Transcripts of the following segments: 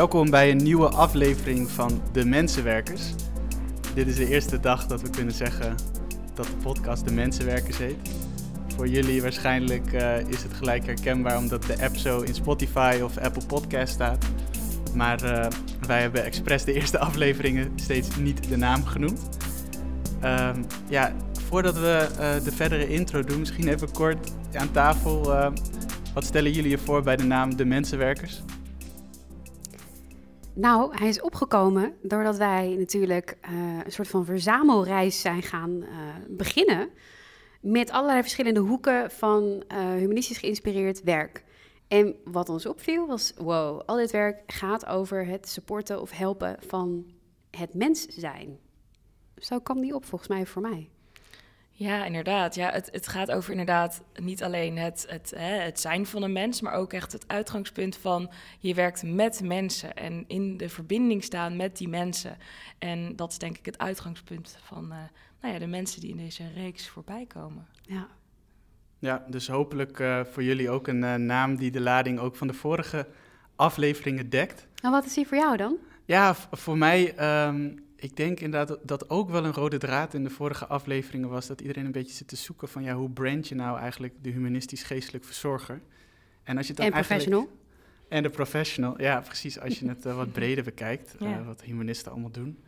Welkom bij een nieuwe aflevering van De Mensenwerkers. Dit is de eerste dag dat we kunnen zeggen dat de podcast De Mensenwerkers heet. Voor jullie waarschijnlijk uh, is het gelijk herkenbaar omdat de app zo in Spotify of Apple Podcast staat. Maar uh, wij hebben expres de eerste afleveringen steeds niet de naam genoemd. Um, ja, voordat we uh, de verdere intro doen, misschien even kort aan tafel. wat stellen jullie je voor bij de naam De Mensenwerkers? Nou, hij is opgekomen doordat wij natuurlijk uh, een soort van verzamelreis zijn gaan uh, beginnen. Met allerlei verschillende hoeken van uh, humanistisch geïnspireerd werk. En wat ons opviel was: wow, al dit werk gaat over het supporten of helpen van het mens zijn. Zo kwam die op volgens mij voor mij. Ja, inderdaad. Ja, het, het gaat over inderdaad niet alleen het, het, hè, het zijn van een mens, maar ook echt het uitgangspunt van je werkt met mensen en in de verbinding staan met die mensen. En dat is denk ik het uitgangspunt van uh, nou ja, de mensen die in deze reeks voorbij komen. Ja. Ja, dus hopelijk uh, voor jullie ook een uh, naam die de lading ook van de vorige afleveringen dekt. En wat is die voor jou dan? Ja, voor mij um, ik denk inderdaad dat ook wel een rode draad in de vorige afleveringen was dat iedereen een beetje zit te zoeken van ja, hoe brand je nou eigenlijk de humanistisch-geestelijk verzorger? En, als je dan en professional? En de professional, ja precies, als je het uh, wat breder bekijkt, uh, ja. wat humanisten allemaal doen.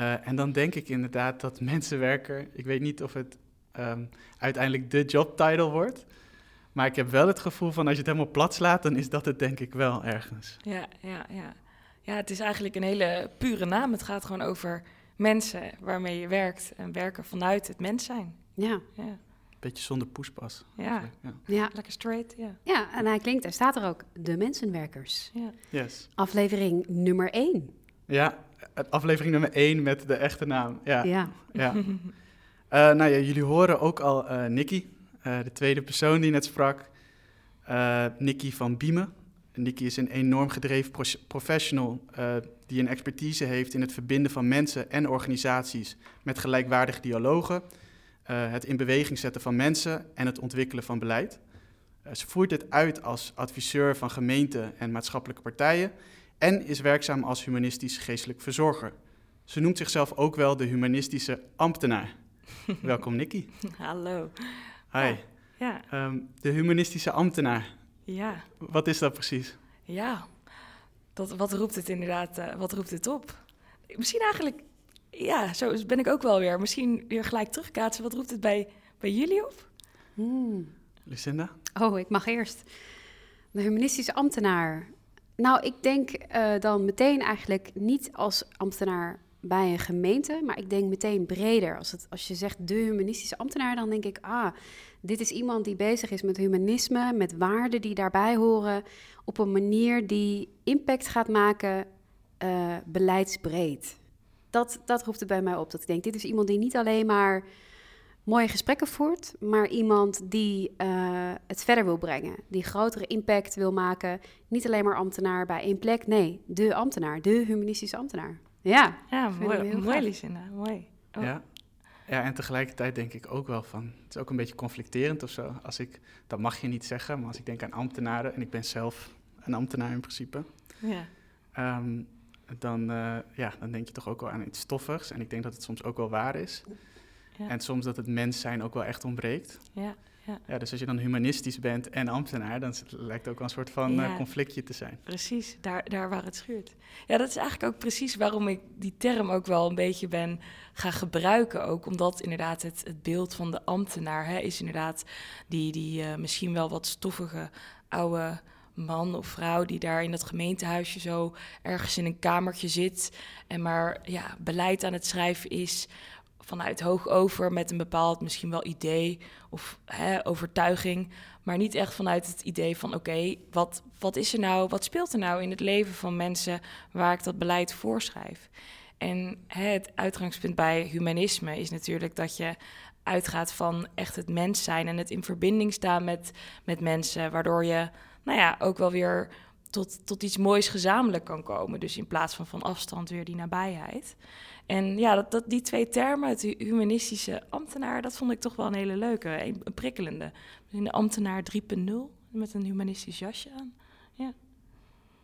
Uh, en dan denk ik inderdaad dat mensenwerker, ik weet niet of het um, uiteindelijk de jobtitle wordt, maar ik heb wel het gevoel van als je het helemaal plat slaat, dan is dat het denk ik wel ergens. Ja, ja, ja. Ja, het is eigenlijk een hele pure naam. Het gaat gewoon over mensen waarmee je werkt en werken vanuit het mens zijn. Ja. ja. Beetje zonder poespas. Ja. ja. ja. Lekker straight, ja. Ja, en hij klinkt, er staat er ook, de mensenwerkers. Ja. Yes. Aflevering nummer één. Ja, aflevering nummer één met de echte naam. Ja. Ja. ja. uh, nou ja, jullie horen ook al uh, Nicky, uh, de tweede persoon die net sprak. Nicky van Biemen. Nicky is een enorm gedreven professional uh, die een expertise heeft in het verbinden van mensen en organisaties met gelijkwaardige dialogen, uh, het in beweging zetten van mensen en het ontwikkelen van beleid. Uh, ze voert dit uit als adviseur van gemeenten en maatschappelijke partijen en is werkzaam als humanistisch geestelijk verzorger. Ze noemt zichzelf ook wel de humanistische ambtenaar. Welkom Nicky. Hallo. Hi. Ja. Um, de humanistische ambtenaar. Ja. Wat is dat precies? Ja, dat, wat roept het inderdaad, uh, wat roept het op? Misschien eigenlijk, ja, zo ben ik ook wel weer. Misschien weer gelijk terugkaatsen. Wat roept het bij, bij jullie op? Hmm. Lucinda? Oh, ik mag eerst. De humanistische ambtenaar. Nou, ik denk uh, dan meteen eigenlijk niet als ambtenaar bij een gemeente, maar ik denk meteen breder. Als, het, als je zegt de humanistische ambtenaar, dan denk ik, ah, dit is iemand die bezig is met humanisme, met waarden die daarbij horen, op een manier die impact gaat maken, uh, beleidsbreed. Dat, dat roept het bij mij op. Dat ik denk, dit is iemand die niet alleen maar mooie gesprekken voert, maar iemand die uh, het verder wil brengen, die grotere impact wil maken. Niet alleen maar ambtenaar bij één plek, nee, de ambtenaar, de humanistische ambtenaar. Ja, ja mooi, mooi mooi. Oh. Ja. ja, en tegelijkertijd denk ik ook wel van, het is ook een beetje conflicterend of zo. Als ik, dat mag je niet zeggen, maar als ik denk aan ambtenaren, en ik ben zelf een ambtenaar in principe, ja. Um, dan, uh, ja, dan denk je toch ook wel aan iets stoffigs. En ik denk dat het soms ook wel waar is. Ja. En soms dat het mens zijn ook wel echt ontbreekt. Ja, ja. ja, dus als je dan humanistisch bent en ambtenaar, dan lijkt het ook wel een soort van ja. uh, conflictje te zijn. Precies, daar, daar waar het schuurt. Ja, dat is eigenlijk ook precies waarom ik die term ook wel een beetje ben gaan gebruiken. Ook omdat inderdaad het, het beeld van de ambtenaar hè, is inderdaad die, die uh, misschien wel wat stoffige oude man of vrouw die daar in dat gemeentehuisje zo ergens in een kamertje zit en maar ja, beleid aan het schrijven is vanuit hoog over met een bepaald misschien wel idee of hè, overtuiging, maar niet echt vanuit het idee van oké, wat, wat is er nou, wat speelt er nou in het leven van mensen waar ik dat beleid voorschrijf? En hè, het uitgangspunt bij humanisme is natuurlijk dat je uitgaat van echt het mens zijn en het in verbinding staan met, met mensen, waardoor je nou ja, ook wel weer tot, tot iets moois gezamenlijk kan komen. Dus in plaats van van afstand weer die nabijheid. En ja, dat, dat, die twee termen, het humanistische ambtenaar, dat vond ik toch wel een hele leuke, een, een prikkelende. Een ambtenaar 3.0 met een humanistisch jasje aan. Ja.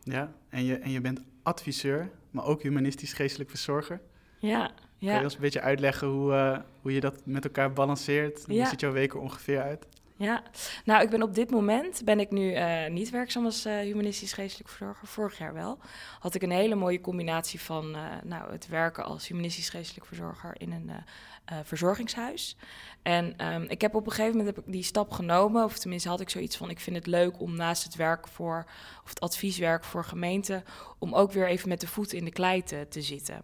Ja, en je, en je bent adviseur, maar ook humanistisch geestelijk verzorger. Ja, ja. Kan je ons een beetje uitleggen hoe, uh, hoe je dat met elkaar balanceert? Hoe ziet jouw week er ongeveer uit? Ja, nou, ik ben op dit moment ben ik nu uh, niet werkzaam als uh, humanistisch geestelijk verzorger. Vorig jaar wel. Had ik een hele mooie combinatie van uh, nou, het werken als humanistisch geestelijk verzorger in een verzorgingshuis. En um, ik heb op een gegeven moment heb ik die stap genomen, of tenminste had ik zoiets van: ik vind het leuk om naast het werk voor, of het advieswerk voor gemeenten, om ook weer even met de voeten in de klei te, te zitten.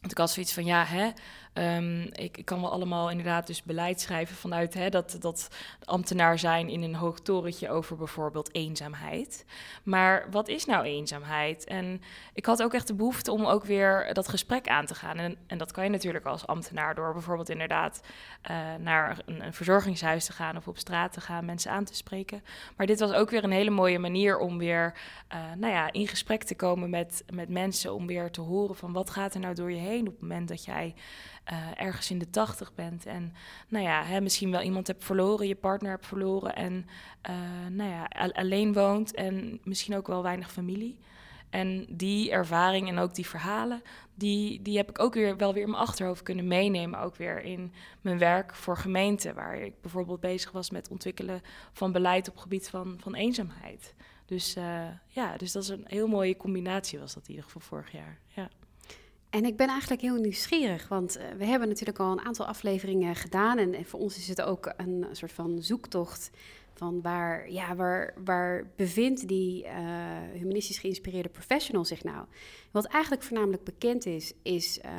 Want ik had zoiets van, ja, hè, um, ik, kan wel allemaal inderdaad dus beleid schrijven vanuit hè, dat, dat ambtenaar zijn in een hoog torentje over bijvoorbeeld eenzaamheid. Maar wat is nou eenzaamheid? En ik had ook echt de behoefte om ook weer dat gesprek aan te gaan. En, en dat kan je natuurlijk als ambtenaar door bijvoorbeeld inderdaad uh, naar een, verzorgingshuis te gaan of op straat te gaan, mensen aan te spreken. Maar dit was ook weer een hele mooie manier om weer uh, nou ja, in gesprek te komen met, met mensen, om weer te horen van wat gaat er nou door je heen op het moment dat jij uh, ergens in de tachtig bent en nou ja, hè, misschien wel iemand hebt verloren, je partner hebt verloren en uh, nou ja, alleen woont en misschien ook wel weinig familie. En die ervaring en ook die verhalen, die, die heb ik ook weer wel weer in mijn achterhoofd kunnen meenemen. Ook weer in mijn werk voor gemeenten, waar ik bijvoorbeeld bezig was met ontwikkelen van beleid op gebied van, van eenzaamheid. Dus uh, ja, dus dat is een heel mooie combinatie was dat in ieder geval vorig jaar. Ja. En ik ben eigenlijk heel nieuwsgierig, want uh, we hebben natuurlijk al een aantal afleveringen gedaan. En, voor ons is het ook een soort van zoektocht van waar, ja, waar, waar bevindt die uh, humanistisch geïnspireerde professional zich nou? Wat eigenlijk voornamelijk bekend is, is uh,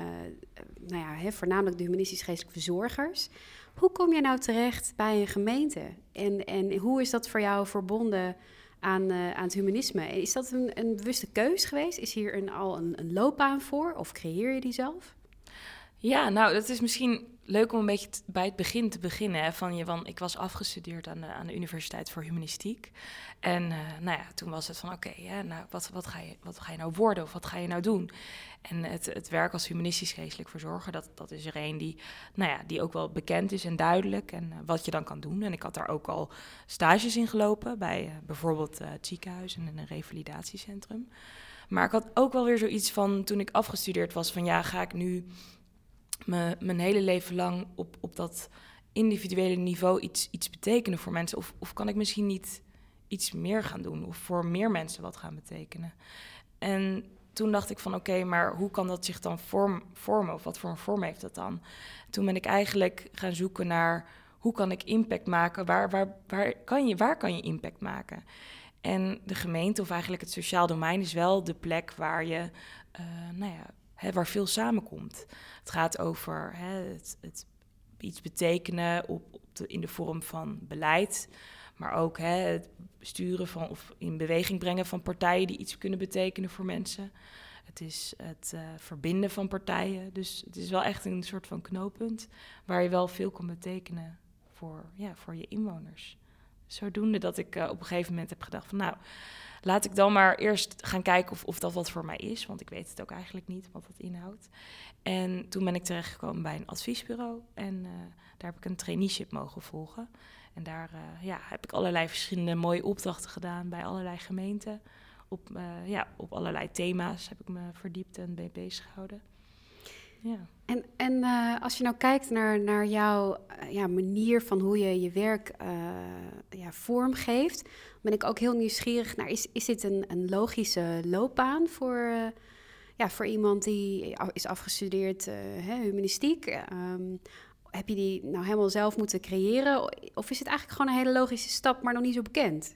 nou ja, voornamelijk de humanistisch geestelijke verzorgers. Hoe kom je nou terecht bij een gemeente? En, en hoe is dat voor jou verbonden aan, uh, aan het humanisme. Is dat een, een bewuste keus geweest? Is hier een, al een, een loopbaan voor? Of creëer je die zelf? Ja, nou, dat is misschien leuk om een beetje bij het begin te beginnen. Hè, van je, van, ik was afgestudeerd aan de, aan de Universiteit voor Humanistiek. En uh, nou ja, toen was het van oké, nou, wat, wat, ga je, wat ga je nou worden of wat ga je nou doen? En het, het werk als humanistisch geestelijk verzorger, dat, dat is er een die, nou ja, die ook wel bekend is en duidelijk. En uh, wat je dan kan doen. En ik had daar ook al stages in gelopen bij uh, bijvoorbeeld het ziekenhuis en een revalidatiecentrum. Maar ik had ook wel weer zoiets van toen ik afgestudeerd was: van ja, ga ik nu me, mijn hele leven lang op, op dat individuele niveau iets, iets betekenen voor mensen? Of, of kan ik misschien niet iets meer gaan doen of voor meer mensen wat gaan betekenen? En toen dacht ik van oké, maar hoe kan dat zich dan vorm, vormen? Of wat voor een vorm heeft dat dan? Toen ben ik eigenlijk gaan zoeken naar hoe kan ik impact maken? Waar, waar, waar, kan, je, waar kan je impact maken? En de gemeente, of eigenlijk het sociaal domein, is wel de plek waar je, uh, nou ja, hè, waar veel samenkomt. Het gaat over hè, het, het, iets betekenen op, op in de vorm van beleid, maar ook hè, het sturen van of in beweging brengen van partijen die iets kunnen betekenen voor mensen. Het is het uh, verbinden van partijen. Dus het is wel echt een soort van knooppunt waar je wel veel kan betekenen voor, ja, voor je inwoners. Zodoende dat ik uh, op een gegeven moment heb gedacht van nou, laat ik dan maar eerst gaan kijken of, of dat wat voor mij is. Want ik weet het ook eigenlijk niet wat dat inhoudt. En toen ben ik terechtgekomen bij een adviesbureau. En uh, daar heb ik een traineeship mogen volgen. En daar uh, ja, heb ik allerlei verschillende mooie opdrachten gedaan bij allerlei gemeenten. Op, uh, ja, op allerlei thema's heb ik me verdiept en ben bezig gehouden. Ja. En, en uh, als je nou kijkt naar, naar jouw ja, manier van hoe je je werk ja, vormgeeft, ben ik ook heel nieuwsgierig naar, is, is dit een, een logische loopbaan voor, ja, voor iemand die is afgestudeerd humanistiek? Um, heb je die nou helemaal zelf moeten creëren? Of is het eigenlijk gewoon een hele logische stap, maar nog niet zo bekend?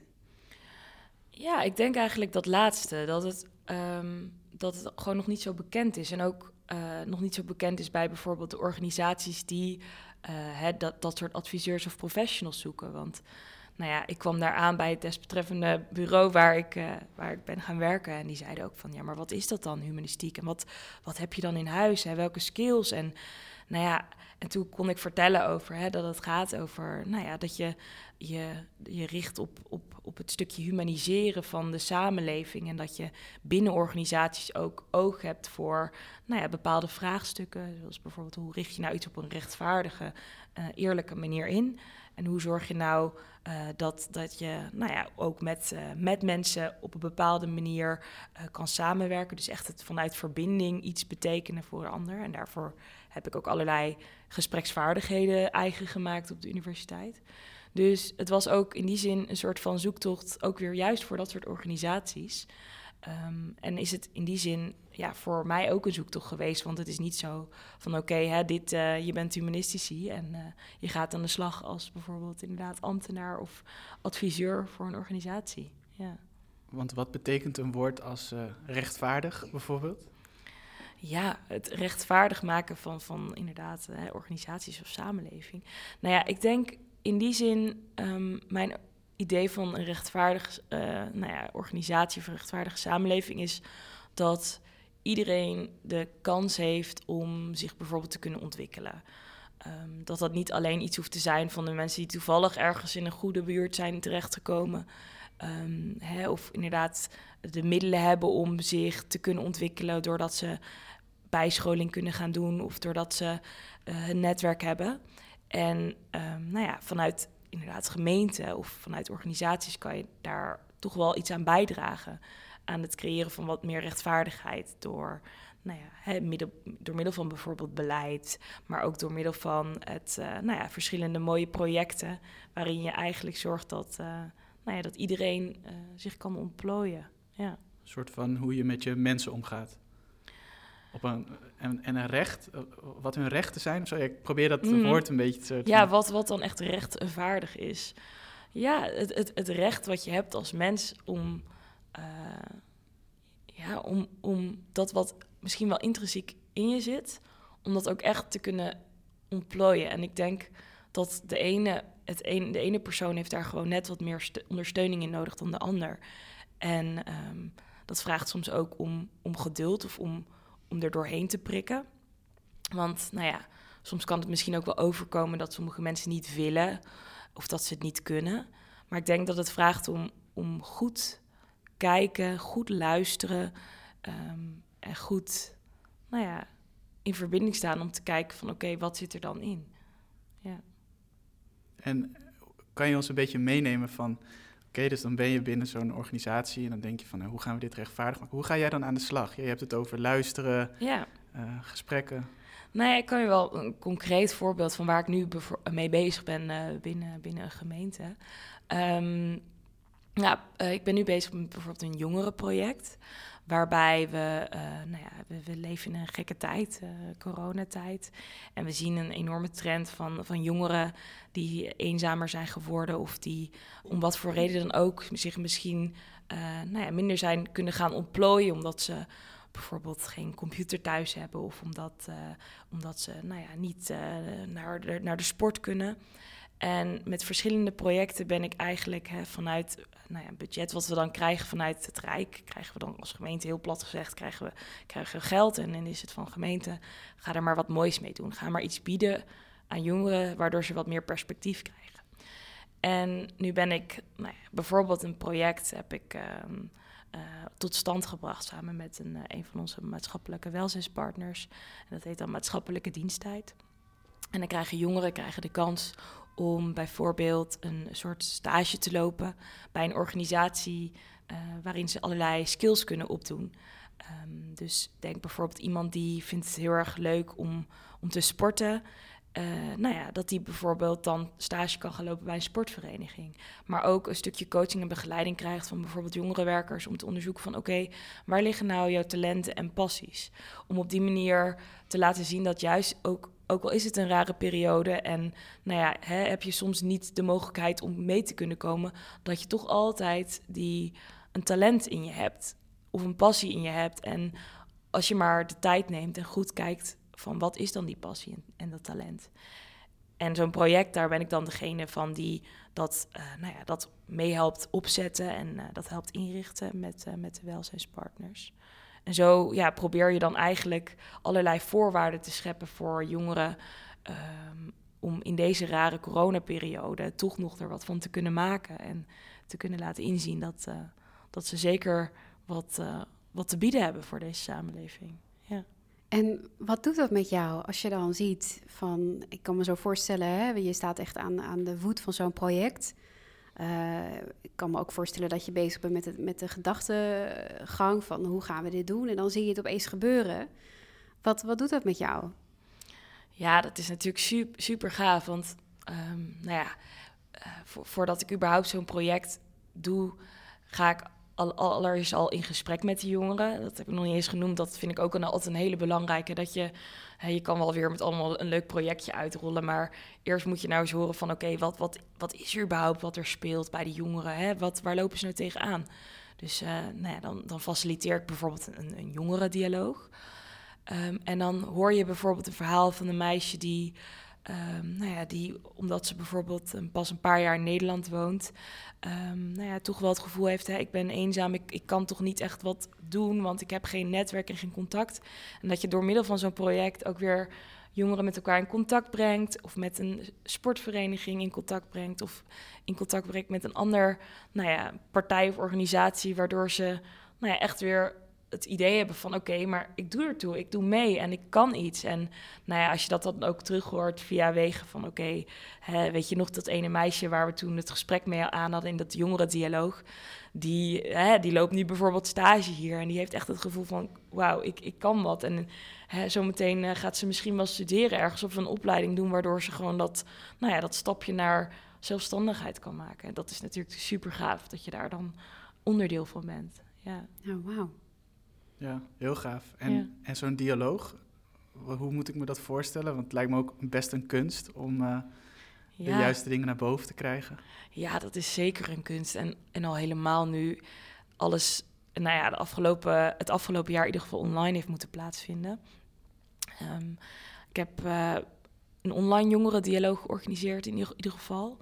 Ja, ik denk eigenlijk dat laatste. Dat het, um, dat het gewoon nog niet zo bekend is. En ook uh, nog niet zo bekend is bij bijvoorbeeld de organisaties die hè, dat, dat soort adviseurs of professionals zoeken. Want nou ja, ik kwam daar aan bij het desbetreffende bureau waar ik, uh, waar ik ben gaan werken. En die zeiden ook van, ja, maar wat is dat dan, humanistiek? En wat, wat heb je dan in huis? Hè? Welke skills? En nou ja, en toen kon ik vertellen over hè, dat het gaat over nou ja, dat je je, je richt op, op, op het stukje humaniseren van de samenleving. En dat je binnen organisaties ook oog hebt voor nou ja, bepaalde vraagstukken. Zoals bijvoorbeeld hoe richt je nou iets op een rechtvaardige, uh, eerlijke manier in. En hoe zorg je nou uh, dat, dat je nou ja, ook met, uh, met mensen op een bepaalde manier kan samenwerken. Dus echt het vanuit verbinding iets betekenen voor een ander. En daarvoor heb ik ook allerlei gespreksvaardigheden eigen gemaakt op de universiteit. Dus het was ook in die zin een soort van zoektocht, ook weer juist voor dat soort organisaties. Um, en is het in die zin ja, voor mij ook een zoektocht geweest. Want het is niet zo van oké, okay, dit uh, je bent humanistici en uh, je gaat aan de slag als bijvoorbeeld inderdaad ambtenaar of adviseur voor een organisatie. Ja. Want wat betekent een woord als uh, rechtvaardig bijvoorbeeld? Ja, het rechtvaardig maken van, van inderdaad organisaties of samenleving. Nou ja, ik denk in die zin, um, mijn idee van een rechtvaardig uh, nou ja, organisatie of een rechtvaardige samenleving is dat iedereen de kans heeft om zich bijvoorbeeld te kunnen ontwikkelen. Um, dat dat niet alleen iets hoeft te zijn van de mensen die toevallig ergens in een goede buurt zijn terechtgekomen. Um, hè, of inderdaad de middelen hebben om zich te kunnen ontwikkelen doordat ze bijscholing kunnen gaan doen of doordat ze een netwerk hebben. En um, nou ja, vanuit inderdaad gemeenten of vanuit organisaties kan je daar toch wel iets aan bijdragen. Aan het creëren van wat meer rechtvaardigheid door, nou ja, middel, door middel van bijvoorbeeld beleid, maar ook door middel van het, uh, nou ja, verschillende mooie projecten waarin je eigenlijk zorgt dat, uh, nou ja, dat iedereen uh, zich kan ontplooien. Ja. Een soort van hoe je met je mensen omgaat op een, en, en, een recht, eh, wat hun rechten zijn. Zo, ik probeer dat mm. woord een beetje te... Ja, wat, wat dan echt rechtvaardig is. Ja, het, het, het recht wat je hebt als mens om, uh, ja, om, om dat wat misschien wel intrinsiek in je zit, om dat ook echt te kunnen ontplooien. En ik denk dat de ene, het een, de ene persoon heeft daar gewoon net wat meer ondersteuning in nodig dan de ander. En um, dat vraagt soms ook om, om geduld of om om er doorheen te prikken. Want nou ja, soms kan het misschien ook wel overkomen dat sommige mensen niet willen of dat ze het niet kunnen. Maar ik denk dat het vraagt om, om goed kijken, goed luisteren um, en goed nou ja, in verbinding staan om te kijken van oké, wat zit er dan in? En kan je ons een beetje meenemen van Oké, dus dan ben je binnen zo'n organisatie en dan denk je van nou, hoe gaan we dit rechtvaardig maken? Hoe ga jij dan aan de slag? Je hebt het over luisteren, ja. uh, gesprekken. Nou ja, ik kan je wel een concreet voorbeeld van waar ik nu mee bezig ben uh, binnen, binnen een gemeente. Um, nou, uh, ik ben nu bezig met bijvoorbeeld een jongerenproject. Waarbij we, uh, nou ja, we, we, leven in een gekke tijd, uh, coronatijd. En we zien een enorme trend van, van jongeren die eenzamer zijn geworden. Of die om wat voor reden dan ook zich misschien uh, nou ja, minder zijn kunnen gaan ontplooien. Omdat ze bijvoorbeeld geen computer thuis hebben. Of omdat, omdat ze nou ja, niet naar, de, naar de sport kunnen. En met verschillende projecten ben ik eigenlijk hè, vanuit nou ja, budget wat we dan krijgen vanuit het Rijk, krijgen we dan als gemeente heel plat gezegd, krijgen we, krijgen geld. En dan is het van gemeente, ga er maar wat moois mee doen. Ga maar iets bieden aan jongeren, waardoor ze wat meer perspectief krijgen. En nu ben ik, nou ja, bijvoorbeeld een project heb ik uh, uh, tot stand gebracht samen met een, uh, een van onze maatschappelijke welzijnspartners. En dat heet dan maatschappelijke diensttijd. En dan krijgen jongeren krijgen de kans om bijvoorbeeld een soort stage te lopen bij een organisatie uh, waarin ze allerlei skills kunnen opdoen. Um, dus denk bijvoorbeeld iemand die vindt het heel erg leuk om, om te sporten. Uh, nou ja, dat die bijvoorbeeld dan stage kan gaan lopen bij een sportvereniging. Maar ook een stukje coaching en begeleiding krijgt van bijvoorbeeld jongerenwerkers om te onderzoeken van oké, waar liggen nou jouw talenten en passies? Om op die manier te laten zien dat juist ook ook al is het een rare periode en nou ja, hè, heb je soms niet de mogelijkheid om mee te kunnen komen, dat je toch altijd die, een talent in je hebt of een passie in je hebt. En als je maar de tijd neemt en goed kijkt van wat is dan die passie en, dat talent. En zo'n project, daar ben ik dan degene van die dat, uh, nou ja, dat meehelpt opzetten en uh, dat helpt inrichten met, uh, met de welzijnspartners. En zo ja, probeer je dan eigenlijk allerlei voorwaarden te scheppen voor jongeren. Um, om in deze rare coronaperiode toch nog er wat van te kunnen maken. En te kunnen laten inzien dat, uh, dat ze zeker wat, uh, wat te bieden hebben voor deze samenleving. Ja. En wat doet dat met jou als je dan ziet van, ik kan me zo voorstellen, hè, je staat echt aan, aan de voet van zo'n project. Uh, ik kan me ook voorstellen dat je bezig bent met, met de gedachtegang van hoe gaan we dit doen? En dan zie je het opeens gebeuren. Wat, wat doet dat met jou? Ja, dat is natuurlijk super, super gaaf. Want um, nou ja, uh, voordat ik überhaupt zo'n project doe, ga ik allereerst al in gesprek met de jongeren. Dat heb ik nog niet eens genoemd. Dat vind ik ook altijd een hele belangrijke. Dat je, hè, je kan wel weer met allemaal een leuk projectje uitrollen. Maar eerst moet je nou eens horen van oké, wat, wat, wat is er überhaupt wat er speelt bij de jongeren? Hè? Wat, waar lopen ze nou tegenaan? Dus uh, nou ja, dan, dan faciliteer ik bijvoorbeeld een, een jongerendialoog. Um, en dan hoor je bijvoorbeeld een verhaal van een meisje die Um, nou ja, die, omdat ze bijvoorbeeld um, pas een paar jaar in Nederland woont, um, nou ja, toch wel het gevoel heeft, hè, ik ben eenzaam, ik, ik kan toch niet echt wat doen, want ik heb geen netwerk en geen contact. En dat je door middel van zo'n project ook weer jongeren met elkaar in contact brengt, of met een sportvereniging in contact brengt, of in contact brengt met een ander nou ja, partij of organisatie, waardoor ze nou ja, echt weer het idee hebben van oké, maar ik doe ertoe, ik doe mee en ik kan iets. En nou ja, als je dat dan ook terug hoort via wegen van oké, weet je nog dat ene meisje waar we toen het gesprek mee aan hadden in dat jongerendialoog, die, hè, die loopt nu bijvoorbeeld stage hier en die heeft echt het gevoel van wauw, ik, ik kan wat. En hè, zometeen uh, gaat ze misschien wel studeren ergens of een opleiding doen, waardoor ze gewoon dat, nou ja, dat stapje naar zelfstandigheid kan maken. En dat is natuurlijk super gaaf dat je daar dan onderdeel van bent. Ja, oh, wauw. Ja, heel gaaf. En, en zo'n dialoog, hoe moet ik me dat voorstellen? Want het lijkt me ook best een kunst om uh, de juiste dingen naar boven te krijgen. Ja, dat is zeker een kunst. En, en al helemaal nu alles, nou ja, de afgelopen, het afgelopen jaar in ieder geval online heeft moeten plaatsvinden. Um, ik heb uh, een online jongerendialoog georganiseerd in ieder, ieder geval.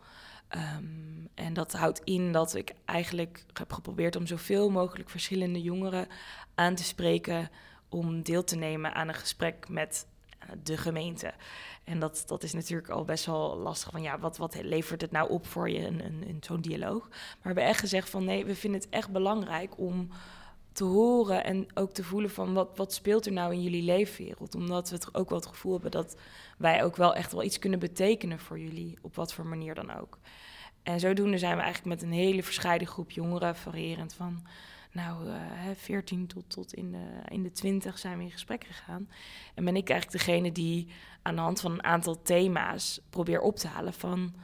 Um, en dat houdt in dat ik eigenlijk heb geprobeerd om zoveel mogelijk verschillende jongeren aan te spreken om deel te nemen aan een gesprek met eh, de gemeente. En dat, dat is natuurlijk al best wel lastig. Van ja, wat, wat levert het nou op voor je in zo'n dialoog? Maar we hebben echt gezegd van nee, we vinden het echt belangrijk om te horen en ook te voelen van wat, wat speelt er nou in jullie leefwereld. Omdat we ook wel het gevoel hebben dat wij ook wel echt wel iets kunnen betekenen voor jullie, op wat voor manier dan ook. En zodoende zijn we eigenlijk met een hele verscheiden groep jongeren, variërend van nou, uh, 14 tot, tot in, de, in de 20 zijn we in gesprek gegaan. En ben ik eigenlijk degene die aan de hand van een aantal thema's probeer op te halen van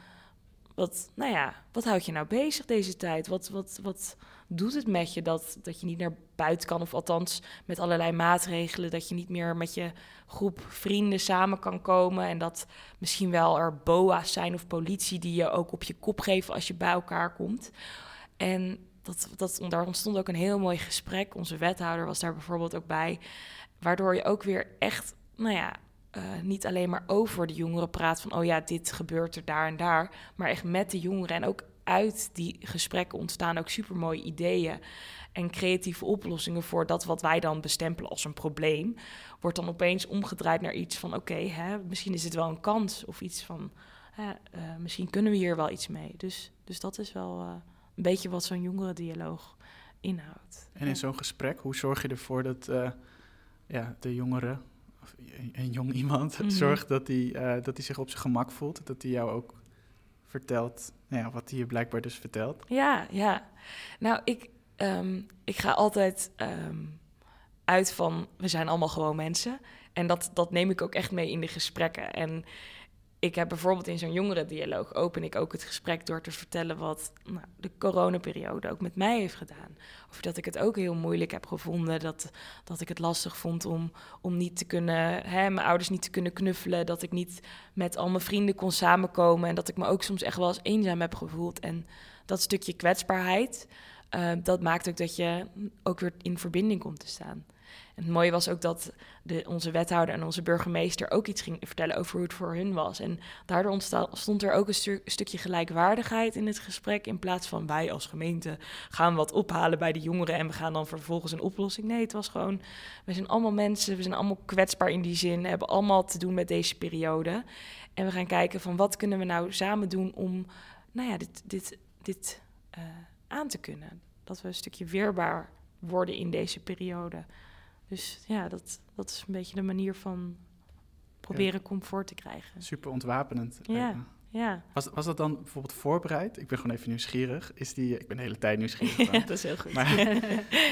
wat, nou ja, wat houdt je nou bezig deze tijd? Wat, wat, wat doet het met je dat, dat je niet naar buiten kan? Of althans met allerlei maatregelen, dat je niet meer met je groep vrienden samen kan komen. En dat misschien wel er boa's zijn of politie die je ook op je kop geven als je bij elkaar komt. En dat, dat, daar ontstond ook een heel mooi gesprek. Onze wethouder was daar bijvoorbeeld ook bij. Waardoor je ook weer echt, nou ja, uh, niet alleen maar over de jongeren praat van, oh ja, dit gebeurt er daar en daar, maar echt met de jongeren. En ook uit die gesprekken ontstaan ook supermooie ideeën en creatieve oplossingen voor dat wat wij dan bestempelen als een probleem, wordt dan opeens omgedraaid naar iets van, oké, okay, misschien is het wel een kans of iets van, hè, uh, misschien kunnen we hier wel iets mee. Dus, dus dat is wel uh, een beetje wat zo'n jongerendialoog inhoudt. En in zo'n gesprek, hoe zorg je ervoor dat ja, de jongeren of een jong iemand, mm -hmm. zorgt dat hij, uh, dat hij zich op zijn gemak voelt. Dat hij jou ook vertelt nou ja, wat hij je blijkbaar dus vertelt. Ja, ja. Nou, ik, um, ik ga altijd um, uit van, we zijn allemaal gewoon mensen. En dat, dat neem ik ook echt mee in de gesprekken. En ik heb bijvoorbeeld in zo'n jongerendialoog open ik ook het gesprek door te vertellen wat nou, de coronaperiode ook met mij heeft gedaan. Of dat ik het ook heel moeilijk heb gevonden, dat, dat ik het lastig vond om, om niet te kunnen, hè, mijn ouders niet te kunnen knuffelen, dat ik niet met al mijn vrienden kon samenkomen en dat ik me ook soms echt wel eens eenzaam heb gevoeld. En dat stukje kwetsbaarheid, uh, dat maakt ook dat je ook weer in verbinding komt te staan. En het mooie was ook dat de, onze wethouder en onze burgemeester ook iets ging vertellen over hoe het voor hun was. En daardoor ontstond er ook een, stu stukje gelijkwaardigheid in het gesprek. In plaats van wij als gemeente gaan wat ophalen bij de jongeren en we gaan dan vervolgens een oplossing. Nee, het was gewoon, we zijn allemaal mensen, we zijn allemaal kwetsbaar in die zin, hebben allemaal te doen met deze periode. En we gaan kijken van wat kunnen we nou samen doen om, nou ja, dit, dit, dit uh, aan te kunnen. Dat we een stukje weerbaar worden in deze periode. Dus ja, dat, dat is een beetje de manier van proberen comfort te krijgen. Super ontwapenend. Ja. Ja. Was, was dat dan bijvoorbeeld voorbereid? Ik ben gewoon even nieuwsgierig. Is die, ik ben de hele tijd nieuwsgierig. ja, dat is heel goed. Maar uh,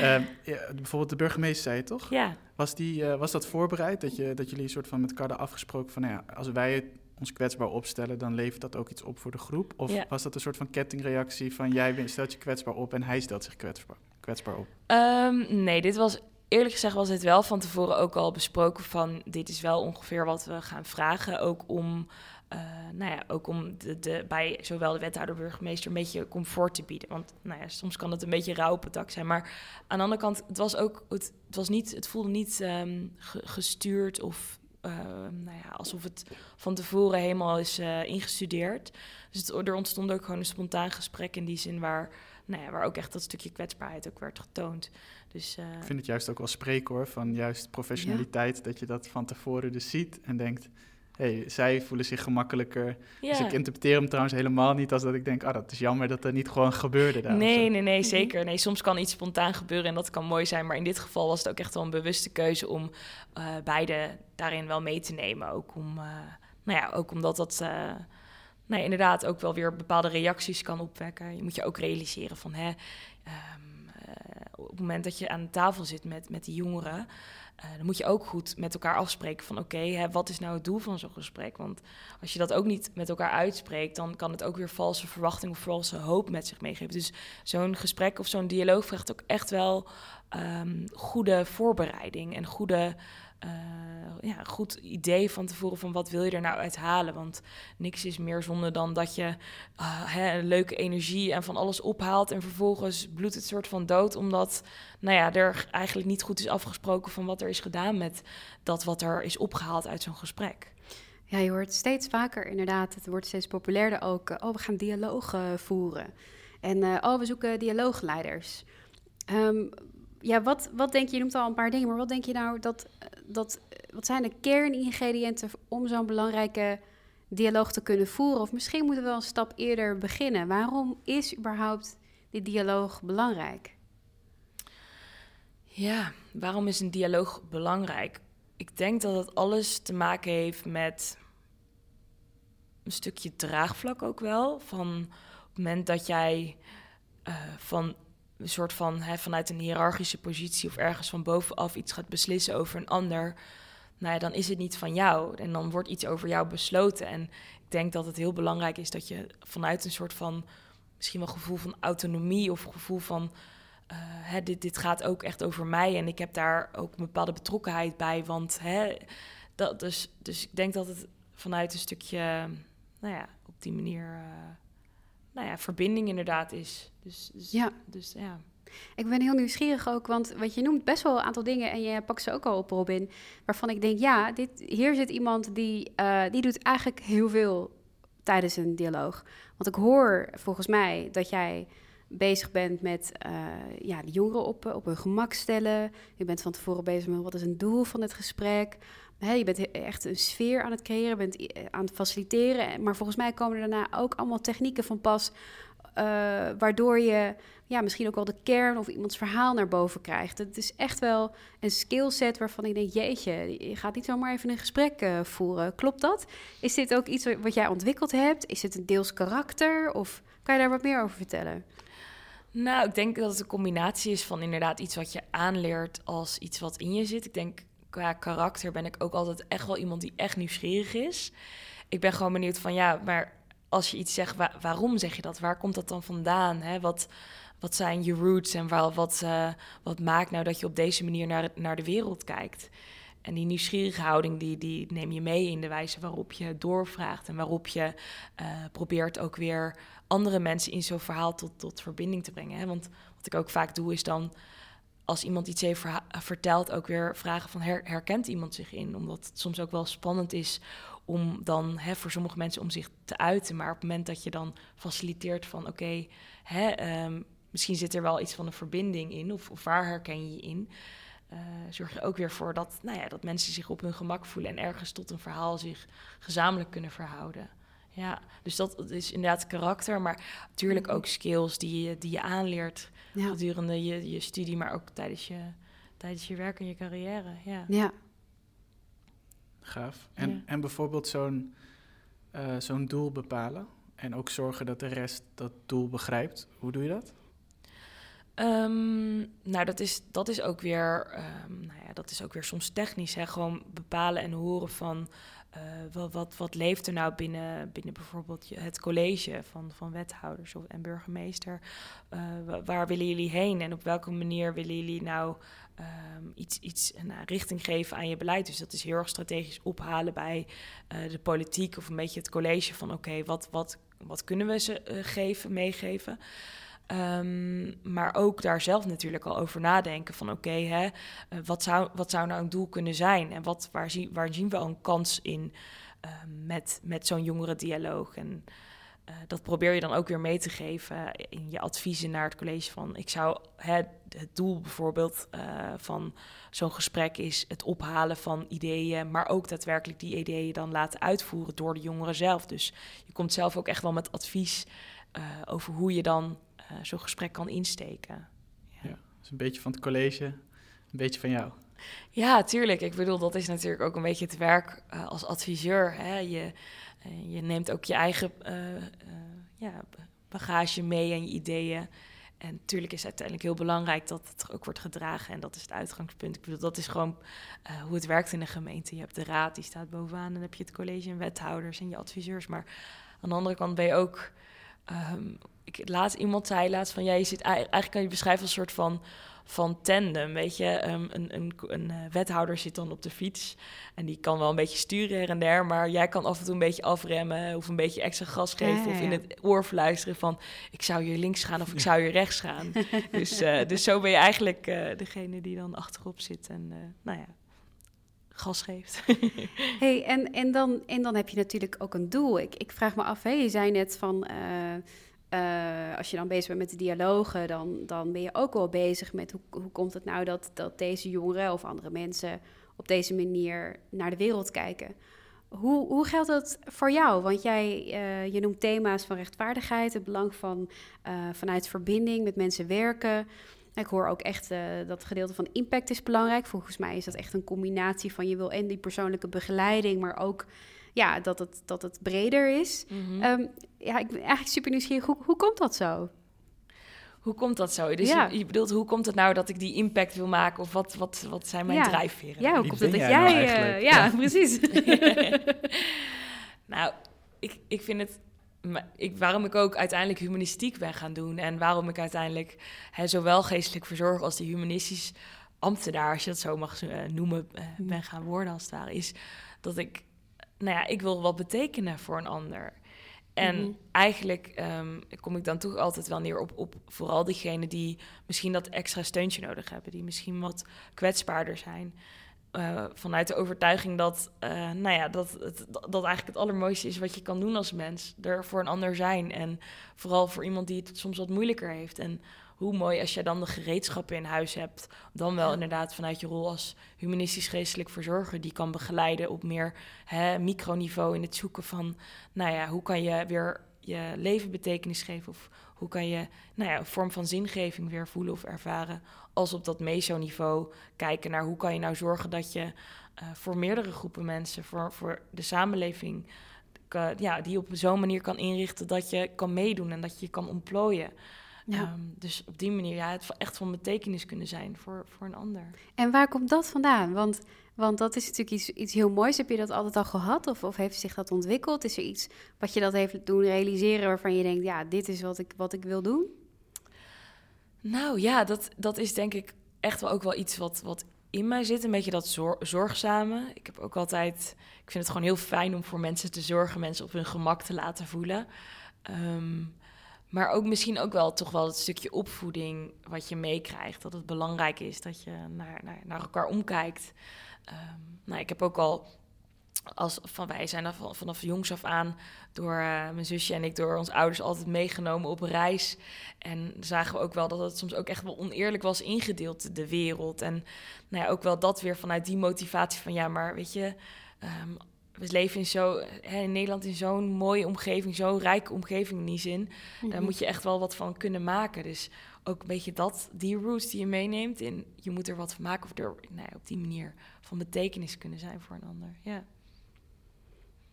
ja, bijvoorbeeld de burgemeester zei het toch? Ja. Was, die, uh, was dat voorbereid? Dat, je, dat jullie een soort van met elkaar afgesproken van... Nou ja, als wij ons kwetsbaar opstellen, dan levert dat ook iets op voor de groep? Of Ja. was dat een soort van kettingreactie van... jij bent- stelt je kwetsbaar op en hij stelt zich kwetsbaar, kwetsbaar op? Ehm, nee, dit was eerlijk gezegd was dit wel van tevoren ook al besproken van dit is wel ongeveer wat we gaan vragen, ook om eh, nou ja, ook om de, de, bij zowel de wethouder burgemeester een beetje comfort te bieden. Want nou ja, soms kan het een beetje rauw op het dak zijn. Maar aan de andere kant, het was ook, het, het was niet, het voelde niet ehm, ge- gestuurd of ehm, nou ja, alsof het van tevoren helemaal is eh, ingestudeerd. Dus het, er ontstond ook gewoon een spontaan gesprek in die zin waar, nou ja, waar ook echt dat stukje kwetsbaarheid ook werd getoond. Dus, eh, Ik vind het juist ook wel spreken hoor, van juist professionaliteit. Dat je dat van tevoren dus ziet en denkt... hé, hey, zij voelen zich gemakkelijker. ja. Dus ik interpreteer hem trouwens helemaal niet als dat ik denk... ah, dat is jammer dat dat niet gewoon gebeurde daar. Nee, nee, nee, zeker. Nee, soms kan iets spontaan gebeuren en dat kan mooi zijn. Maar in dit geval was het ook echt wel een bewuste keuze om eh, beide daarin wel mee te nemen. Ook, om, eh, nou ja, ook omdat dat ja, inderdaad ook wel weer bepaalde reacties kan opwekken. Je moet je ook realiseren van hè, ehm, eh, op het moment dat je aan tafel zit met, met die jongeren. eh, dan moet je ook goed met elkaar afspreken van oké, wat is nou het doel van zo'n gesprek? Want als je dat ook niet met elkaar uitspreekt, dan kan het ook weer valse verwachting of valse hoop met zich meegeven. Dus zo'n gesprek of zo'n dialoog vraagt ook echt wel ehm, goede voorbereiding en goede, eh, ja, goed idee van tevoren van wat wil je er nou uit halen. Want niks is meer zonde dan dat je ah, hè, leuke energie en van alles ophaalt en vervolgens bloedt het soort van dood omdat nou ja, er eigenlijk niet goed is afgesproken van wat er is gedaan met dat wat er is opgehaald uit zo'n gesprek. Ja, je hoort steeds vaker inderdaad, het wordt steeds populairder ook, eh, oh, we gaan dialoog eh, voeren. En eh, oh, we zoeken dialoogleiders. Ehm, ja, wat, wat denk je, je noemt al een paar dingen, maar wat denk je nou dat, eh, dat wat zijn de kerningrediënten om zo'n belangrijke dialoog te kunnen voeren? Of misschien moeten we wel een stap eerder beginnen. Waarom is überhaupt die dialoog belangrijk? Ja, waarom is een dialoog belangrijk? Ik denk dat het alles te maken heeft met een stukje draagvlak ook wel. Van op het moment dat jij eh, van een soort van hè, vanuit een hiërarchische positie of ergens van bovenaf iets gaat beslissen over een ander, nou ja, dan is het niet van jou. En dan wordt iets over jou besloten. En ik denk dat het heel belangrijk is dat je vanuit een soort van misschien wel gevoel van autonomie of gevoel van eh, dit, dit gaat ook echt over mij en ik heb daar ook een bepaalde betrokkenheid bij. Want hè, dat, dus, dus ik denk dat het vanuit een stukje, nou ja, op die manier, eh, nou ja, verbinding inderdaad is. Dus, dus, Ja. dus ja. Ik ben heel nieuwsgierig ook, want wat je noemt best wel een aantal dingen en je pakt ze ook al op, Robin, waarvan ik denk, ja, dit, hier zit iemand die, eh, die doet eigenlijk heel veel tijdens een dialoog. Want ik hoor volgens mij dat jij bezig bent met eh, ja, de jongeren op, eh, op hun gemak stellen. Je bent van tevoren bezig met wat is een doel van het gesprek. Je bent echt een sfeer aan het creëren, bent i- aan het faciliteren. Maar volgens mij komen er daarna ook allemaal technieken van pas, eh, waardoor je ja, misschien ook wel de kern of iemands verhaal naar boven krijgt. Het is echt wel een skillset waarvan ik denk, jeetje, je gaat niet zomaar even een gesprek eh, voeren. Klopt dat? Is dit ook iets wat jij ontwikkeld hebt? Is het een deels karakter? Of kan je daar wat meer over vertellen? Nou, ik denk dat het een combinatie is van inderdaad iets wat je aanleert als iets wat in je zit. Ik denk qua karakter ben ik ook altijd echt wel iemand die echt nieuwsgierig is. Ik ben gewoon benieuwd van ja, maar als je iets zegt, wa- waarom zeg je dat? Waar komt dat dan vandaan? Hè? Wat, wat zijn je roots en waar, wat, eh, wat maakt nou dat je op deze manier naar, naar de wereld kijkt? En die nieuwsgierige houding, die, die neem je mee in de wijze waarop je doorvraagt en waarop je eh, probeert ook weer andere mensen in zo'n verhaal tot, tot verbinding te brengen. Hè? Want wat ik ook vaak doe, is dan als iemand iets heeft verteld, ook weer vragen van her- herkent iemand zich in? Omdat het soms ook wel spannend is om dan hè, voor sommige mensen om zich te uiten. Maar op het moment dat je dan faciliteert van oké, hè, ehm, misschien zit er wel iets van een verbinding in, of, of waar herken je je in? eh, zorg je ook weer voor dat, nou ja, dat mensen zich op hun gemak voelen en ergens tot een verhaal zich gezamenlijk kunnen verhouden. Ja, dus dat is inderdaad karakter, maar natuurlijk ook skills die je, die je aanleert Ja. gedurende je, je studie, maar ook tijdens je, tijdens je werk en je carrière. Ja. Ja. Gaaf. En, Ja. en bijvoorbeeld zo'n eh, zo'n doel bepalen. En ook zorgen dat de rest dat doel begrijpt. Hoe doe je dat? Ehm, nou, dat is, dat is ook weer, ehm, nou ja, dat is ook weer soms technisch. Hè? Gewoon bepalen en horen van eh, wat, wat, wat leeft er nou binnen, binnen bijvoorbeeld het college van, van wethouders of, en burgemeester. Eh, wa- waar willen jullie heen en op welke manier willen jullie nou ehm, iets, iets een richting geven aan je beleid? Dus dat is heel erg strategisch ophalen bij de politiek of een beetje het college van oké, wat, wat, wat kunnen we ze geven, meegeven? Ehm, maar ook daar zelf natuurlijk al over nadenken van oké, hè, eh, wat, zou, wat zou nou een doel kunnen zijn? En wat, waar, zie, waar zien we al een kans in eh, met, met zo'n jongerendialoog? En eh, dat probeer je dan ook weer mee te geven in je adviezen naar het college van ik zou hè, het doel bijvoorbeeld van zo'n gesprek is het ophalen van ideeën, maar ook daadwerkelijk die ideeën dan laten uitvoeren door de jongeren zelf. Dus je komt zelf ook echt wel met advies over hoe je dan zo'n gesprek kan insteken. Dus een beetje van het college, een beetje van jou. Ja, tuurlijk. Ik bedoel, dat is natuurlijk ook een beetje het werk eh, als adviseur. Hè? Je, eh, je neemt ook je eigen eh, eh, ja, bagage mee en je ideeën. En natuurlijk is het uiteindelijk heel belangrijk dat het ook wordt gedragen. En dat is het uitgangspunt. Ik bedoel, dat is gewoon eh, hoe het werkt in een gemeente. Je hebt de raad, die staat bovenaan. En dan heb je het college en wethouders en je adviseurs. Maar aan de andere kant ben je ook... ehm, ik, laatst, iemand zei laatst van... Ja, je zit, ei- eigenlijk kan je beschrijven als een soort van van tandem, weet je. Ehm, een een, een eh, wethouder zit dan op de fiets en die kan wel een beetje sturen her en der, maar jij kan af en toe een beetje afremmen of een beetje extra gas geven Ja, ja, of in het oor fluisteren van ik zou hier links gaan of ik zou hier rechts gaan. dus, eh, dus zo ben je eigenlijk eh, degene die dan achterop zit en nou ja, gas geeft. Hey, en, en, dan, en dan heb je natuurlijk ook een doel. Ik, ik vraag me af, hè, je zei net van... eh, als je dan bezig bent met de dialogen, dan, dan ben je ook wel bezig met... hoe, hoe komt het nou dat, dat deze jongeren of andere mensen... op deze manier naar de wereld kijken. Hoe, hoe geldt dat voor jou? Want jij eh, je noemt thema's van rechtvaardigheid... het belang van eh, vanuit verbinding met mensen werken... Ik hoor ook echt dat gedeelte van impact is belangrijk. Volgens mij is dat echt een combinatie van je wil en die persoonlijke begeleiding, maar ook ja, dat, het, dat het breder is. Mhm. Ehm, ja, ik ben eigenlijk super nieuwsgierig. Hoe, hoe komt dat zo? Hoe komt dat zo? Dus Ja. je, je bedoelt, hoe komt het nou dat ik die impact wil maken? Of wat, wat, wat zijn mijn Ja. drijfveren? Ja, hoe komt het ben dat jij nou jij... eh, ja, Ja. precies. nou, ik, ik vind het. maar Ik, waarom ik ook uiteindelijk humanistiek ben gaan doen. En waarom ik uiteindelijk hè, zowel geestelijk verzorger als die humanistisch ambtenaar, als je dat zo mag eh, noemen, eh, ben gaan worden als het ware. Is dat ik, nou ja, ik wil wat betekenen voor een ander. En Mhm. eigenlijk ehm, kom ik dan toch altijd wel neer op, op vooral diegenen die misschien dat extra steuntje nodig hebben, die misschien wat kwetsbaarder zijn. Eh, vanuit de overtuiging dat, eh, nou ja, dat, het, dat eigenlijk het allermooiste is wat je kan doen als mens. Er voor een ander zijn. En vooral voor iemand die het soms wat moeilijker heeft. En hoe mooi als je dan de gereedschappen in huis hebt. Dan wel Ja. inderdaad vanuit je rol als humanistisch geestelijk verzorger. Die kan begeleiden op meer hè, microniveau in het zoeken van, nou ja, hoe kan je weer je leven betekenis geven? Of hoe kan je nou ja, een vorm van zingeving weer voelen of ervaren? Als op dat meso-niveau kijken naar hoe kan je nou zorgen dat je eh, voor meerdere groepen mensen, voor, voor de samenleving, ka- ja, die op zo'n manier kan inrichten dat je kan meedoen en dat je je kan ontplooien. Ja. Ehm, dus op die manier ja, het echt van betekenis kunnen zijn voor, voor een ander. En waar komt dat vandaan? Want, want dat is natuurlijk iets, iets heel moois. Heb je dat altijd al gehad? Of, of heeft zich dat ontwikkeld? Is er iets wat je dat heeft doen realiseren waarvan je denkt... ja, dit is wat ik, wat ik wil doen? Nou ja, dat, dat is denk ik echt wel ook wel iets wat, wat in mij zit. Een beetje dat zor- zorgzame. Ik heb ook altijd... Ik vind het gewoon heel fijn om voor mensen te zorgen. Mensen op hun gemak te laten voelen. Ehm, maar ook misschien ook wel toch wel het stukje opvoeding wat je meekrijgt. Dat het belangrijk is dat je naar, naar, naar elkaar omkijkt. Ehm, nou, ik heb ook al... Als, van, wij zijn er van- vanaf jongs af aan door eh, mijn zusje en ik, door onze ouders altijd meegenomen op reis. En zagen we ook wel dat het soms ook echt wel oneerlijk was ingedeeld, de wereld. En nou ja, ook wel dat weer vanuit die motivatie van ja, maar weet je, ehm, we leven in, zo, hè, in Nederland in zo'n mooie omgeving, zo'n rijke omgeving in die zin. Daar Mhm. moet je echt wel wat van kunnen maken. Dus ook een beetje dat, die roots die je meeneemt. In je moet er wat van maken of er nou ja, op die manier van betekenis kunnen zijn voor een ander. Ja.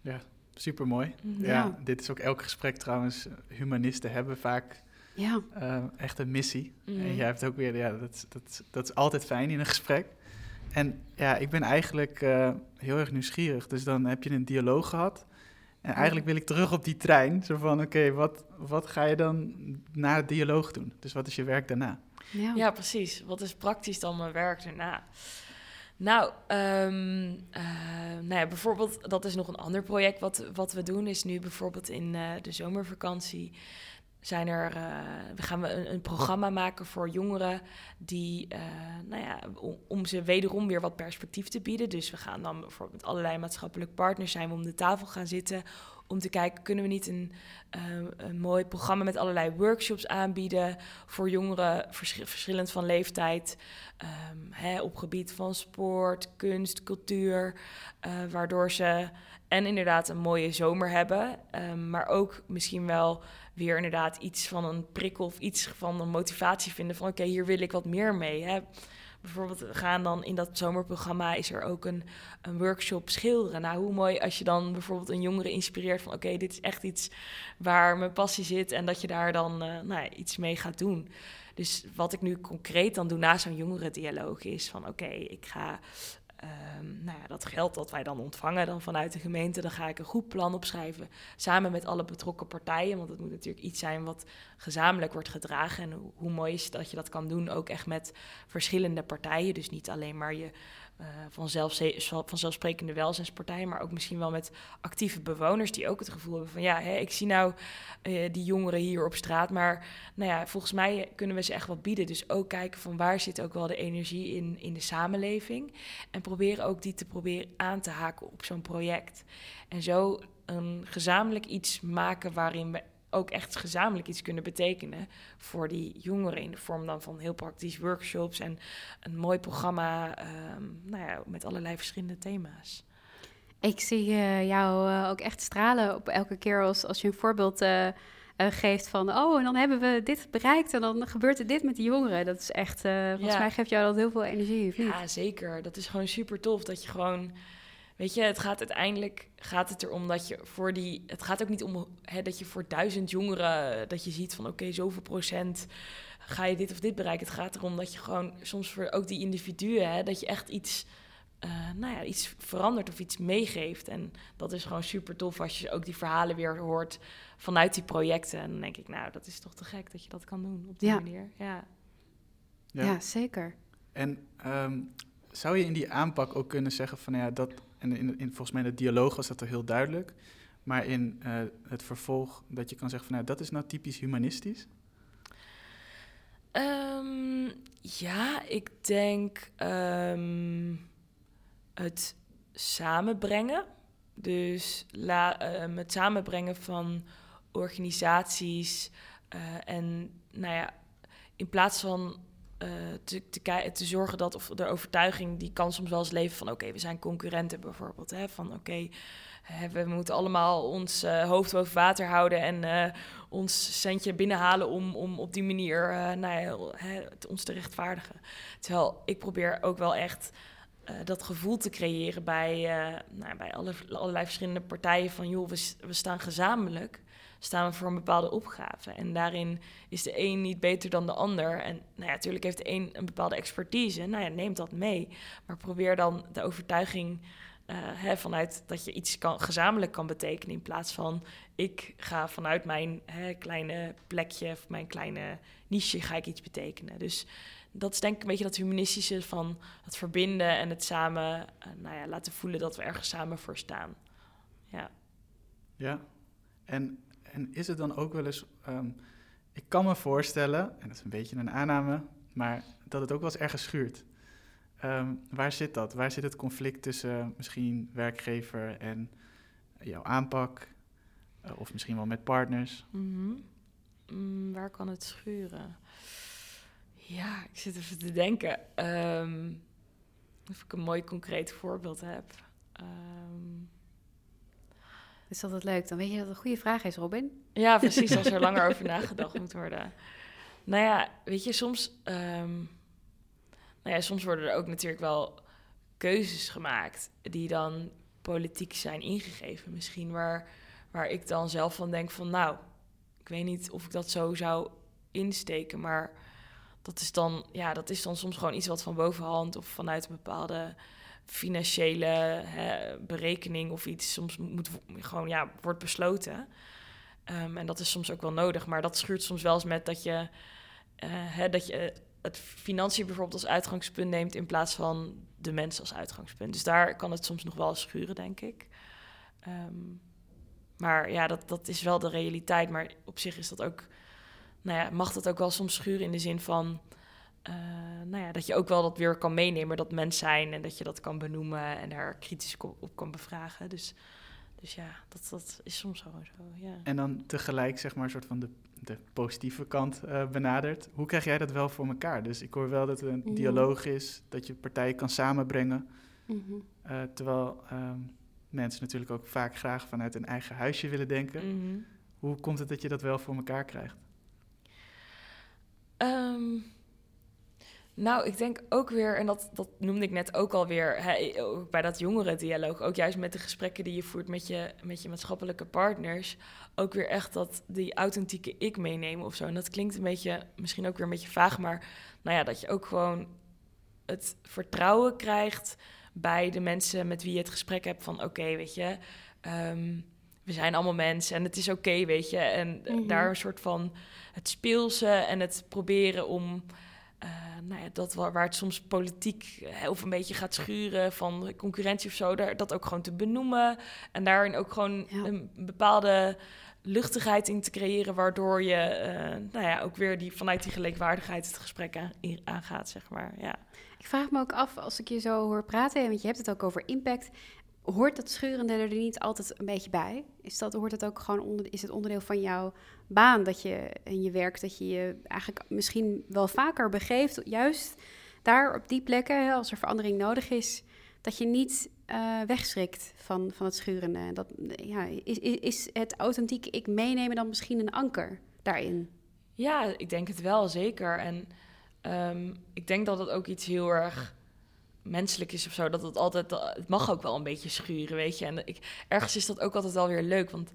Ja, super mooi. Mhm. Ja. Ja. dit is ook elk gesprek trouwens. Humanisten hebben vaak Ja, eh, echt een missie. Mhm. En jij hebt ook weer, ja, dat, dat, is- dat is altijd fijn in een gesprek. En ja, ik ben eigenlijk eh, heel erg nieuwsgierig. Dus dan heb je een dialoog gehad. En eigenlijk wil ik terug op die trein. Zo van, oké, wat, wat ga je dan na het dialoog doen? Dus wat is je werk daarna? ja. Ja, precies. Wat is praktisch dan mijn werk daarna? Nou, ehm, eh, nou ja, bijvoorbeeld, dat is nog een ander project wat, wat we doen. Is nu bijvoorbeeld in eh, de zomervakantie zijn er, eh, we gaan we een, programma maken voor jongeren die, eh, nou ja, om, ze wederom weer wat perspectief te bieden. Dus we gaan dan bijvoorbeeld met allerlei maatschappelijk partners zijn we om de tafel gaan zitten om te kijken, kunnen we niet een, eh, een mooi programma met allerlei workshops aanbieden voor jongeren, verschi- verschillend van leeftijd, ehm, hè, op gebied van sport, kunst, cultuur, waardoor ze en inderdaad een mooie zomer hebben, ehm, maar ook misschien wel weer inderdaad iets van een prikkel of iets van een motivatie vinden van oké, hier wil ik wat meer mee. Hè. Bijvoorbeeld we gaan dan in dat zomerprogramma is er ook een, een workshop schilderen. Nou, hoe mooi als je dan bijvoorbeeld een jongere inspireert van oké, dit is echt iets waar mijn passie zit en dat je daar dan eh, nou iets mee gaat doen. Dus wat ik nu concreet dan doe na zo'n jongerendialoog is van oké, ik ga ehm, nou ja, dat geld dat wij dan ontvangen dan vanuit de gemeente, dan ga ik een goed plan opschrijven samen met alle betrokken partijen. Want het moet natuurlijk iets zijn wat gezamenlijk wordt gedragen. En hoe, mooi is dat je dat kan doen, ook echt met verschillende partijen. Dus niet alleen maar je vanzelf, vanzelfsprekende welzijnspartijen, maar ook misschien wel met actieve bewoners die ook het gevoel hebben van ja, hè, ik zie nou eh, die jongeren hier op straat, maar nou ja, volgens mij kunnen we ze echt wat bieden. Dus ook kijken van waar zit ook wel de energie in, in de samenleving en proberen ook die te proberen aan te haken op zo'n project. En zo een gezamenlijk iets maken waarin we ook echt gezamenlijk iets kunnen betekenen voor die jongeren in de vorm dan van heel praktisch workshops en een mooi programma ehm, nou ja, met allerlei verschillende thema's. Ik zie eh, jou eh, ook echt stralen op elke keer als, als je een voorbeeld eh, geeft van... oh, en dan hebben we dit bereikt en dan gebeurt er dit met die jongeren. Dat is echt, volgens Ja. mij geeft jou dat heel veel energie, of niet? Ja, zeker. Dat is gewoon super tof dat je gewoon. Weet je, het gaat uiteindelijk gaat het erom dat je voor die. Het gaat ook niet om hè, dat je voor duizend jongeren dat je ziet van oké, zoveel procent ga je dit of dit bereiken. Het gaat erom dat je gewoon soms voor ook die individuen, hè, dat je echt iets. eh, nou ja, iets verandert of iets meegeeft. En dat is gewoon super tof als je ook die verhalen weer hoort vanuit die projecten. En dan denk ik, nou, dat is toch te gek dat je dat kan doen op die Ja. manier. Ja. Ja, zeker. En ehm, zou je in die aanpak ook kunnen zeggen van nou ja, dat, en in, in, volgens mij in de dialoog was dat er heel duidelijk, maar in eh, het vervolg dat je kan zeggen van nou dat is nou typisch humanistisch? Ehm, ja, ik denk ehm, het samenbrengen. Dus la, ehm, het samenbrengen van organisaties eh, en nou ja, in plaats van eh, te, te, zorgen dat, of de overtuiging, die kan soms wel eens leven van oké, we zijn concurrenten bijvoorbeeld. Hè? Van oké, we moeten allemaal ons eh, hoofd boven water houden en eh, ons centje binnenhalen om, om op die manier nou ja, hè, ons te rechtvaardigen. Terwijl ik probeer ook wel echt dat gevoel te creëren bij, nou, bij alle, allerlei verschillende partijen van joh, we, we staan gezamenlijk, staan we voor een bepaalde opgave. En daarin is de een niet beter dan de ander. En nou ja, natuurlijk heeft de een een bepaalde expertise. Nou ja, neem dat mee. Maar probeer dan de overtuiging eh, hè, vanuit dat je iets kan, gezamenlijk kan betekenen. In plaats van ik ga vanuit mijn hè, kleine plekje of mijn kleine niche ga ik iets betekenen. Dus dat is denk ik een beetje dat humanistische van het verbinden en het samen eh, nou ja, laten voelen dat we ergens samen voor staan. Ja. Ja. En, en is het dan ook wel eens, ehm, ik kan me voorstellen, en dat is een beetje een aanname, maar dat het ook wel eens ergens schuurt. Ehm, waar zit dat? Waar zit het conflict tussen misschien werkgever en jouw aanpak? Eh, of misschien wel met partners? Mhm. Mm, waar kan het schuren? Ja, ik zit even te denken. Ehm, of ik een mooi concreet voorbeeld heb. Dat is altijd leuk. Dan weet je dat het een goede vraag is, Robin. ja, precies. Als er langer over nagedacht moet worden. Nou ja, weet je, soms, ehm, nou ja, soms worden er ook natuurlijk wel keuzes gemaakt die dan politiek zijn ingegeven. Misschien waar, waar ik dan zelf van denk van, nou, ik weet niet of ik dat zo zou insteken, maar dat is dan, ja, dat is dan soms gewoon iets wat van bovenhand of vanuit een bepaalde financiële hè, berekening of iets soms moet gewoon ja wordt besloten. Ehm, en dat is soms ook wel nodig, maar dat schuurt soms wel eens met dat je, uh, hè, dat je het financiën bijvoorbeeld als uitgangspunt neemt in plaats van de mens als uitgangspunt. Dus daar kan het soms nog wel schuren, denk ik. Ehm, maar ja, dat, dat is wel de realiteit. Maar op zich is dat ook, nou ja, mag dat ook wel soms schuren in de zin van uh, nou ja, dat je ook wel dat weer kan meenemen, dat mens zijn en dat je dat kan benoemen en daar kritisch op kan bevragen. Dus, dus ja, dat, dat is soms gewoon zo. Ja. En dan tegelijk, zeg maar, een soort van de, de positieve kant uh, benadert. Hoe krijg jij dat wel voor elkaar? Dus ik hoor wel dat er een mhm. dialoog is, dat je partijen kan samenbrengen. Mm -hmm. uh, terwijl um, mensen natuurlijk ook vaak graag vanuit een eigen huisje willen denken. Mm -hmm. Hoe komt het dat je dat wel voor elkaar krijgt? Um, nou, ik denk ook weer, en dat, dat noemde ik net ook alweer hè, bij dat dialoog, ook juist met de gesprekken die je voert met je, met je maatschappelijke partners, ook weer echt dat die authentieke ik meenemen of zo. En dat klinkt een beetje, misschien ook weer een beetje vaag, maar nou ja, dat je ook gewoon het vertrouwen krijgt bij de mensen met wie je het gesprek hebt van oké, weet je, um, we zijn allemaal mensen en het is oké, weet je. En mhm. daar een soort van het speelse en het proberen om uh, nou ja, dat waar, waar, het soms politiek uh, of een beetje gaat schuren van concurrentie of zo, daar, dat ook gewoon te benoemen. En daarin ook gewoon een bepaalde luchtigheid in te creëren, waardoor je uh, nou ja, ook weer die, vanuit die gelijkwaardigheid het gesprek aan, aangaat, zeg maar. Ja. Ik vraag me ook af, als ik je zo hoor praten, want je hebt het ook over impact hoort dat schurende er niet altijd een beetje bij? Is, dat, hoort het ook gewoon onder, is het onderdeel van jouw baan dat je in je werk, dat je je eigenlijk misschien wel vaker begeeft, juist daar op die plekken, als er verandering nodig is, dat je niet uh, wegschrikt van, van het schurende. Dat, ja, is, is, het authentieke ik meenemen dan misschien een anker daarin? Ja, ik denk het wel, zeker. En um, ik denk dat het ook iets heel erg menselijk is of zo, dat het altijd, het mag ook wel een beetje schuren, weet je. En ik, ergens is dat ook altijd wel weer leuk, want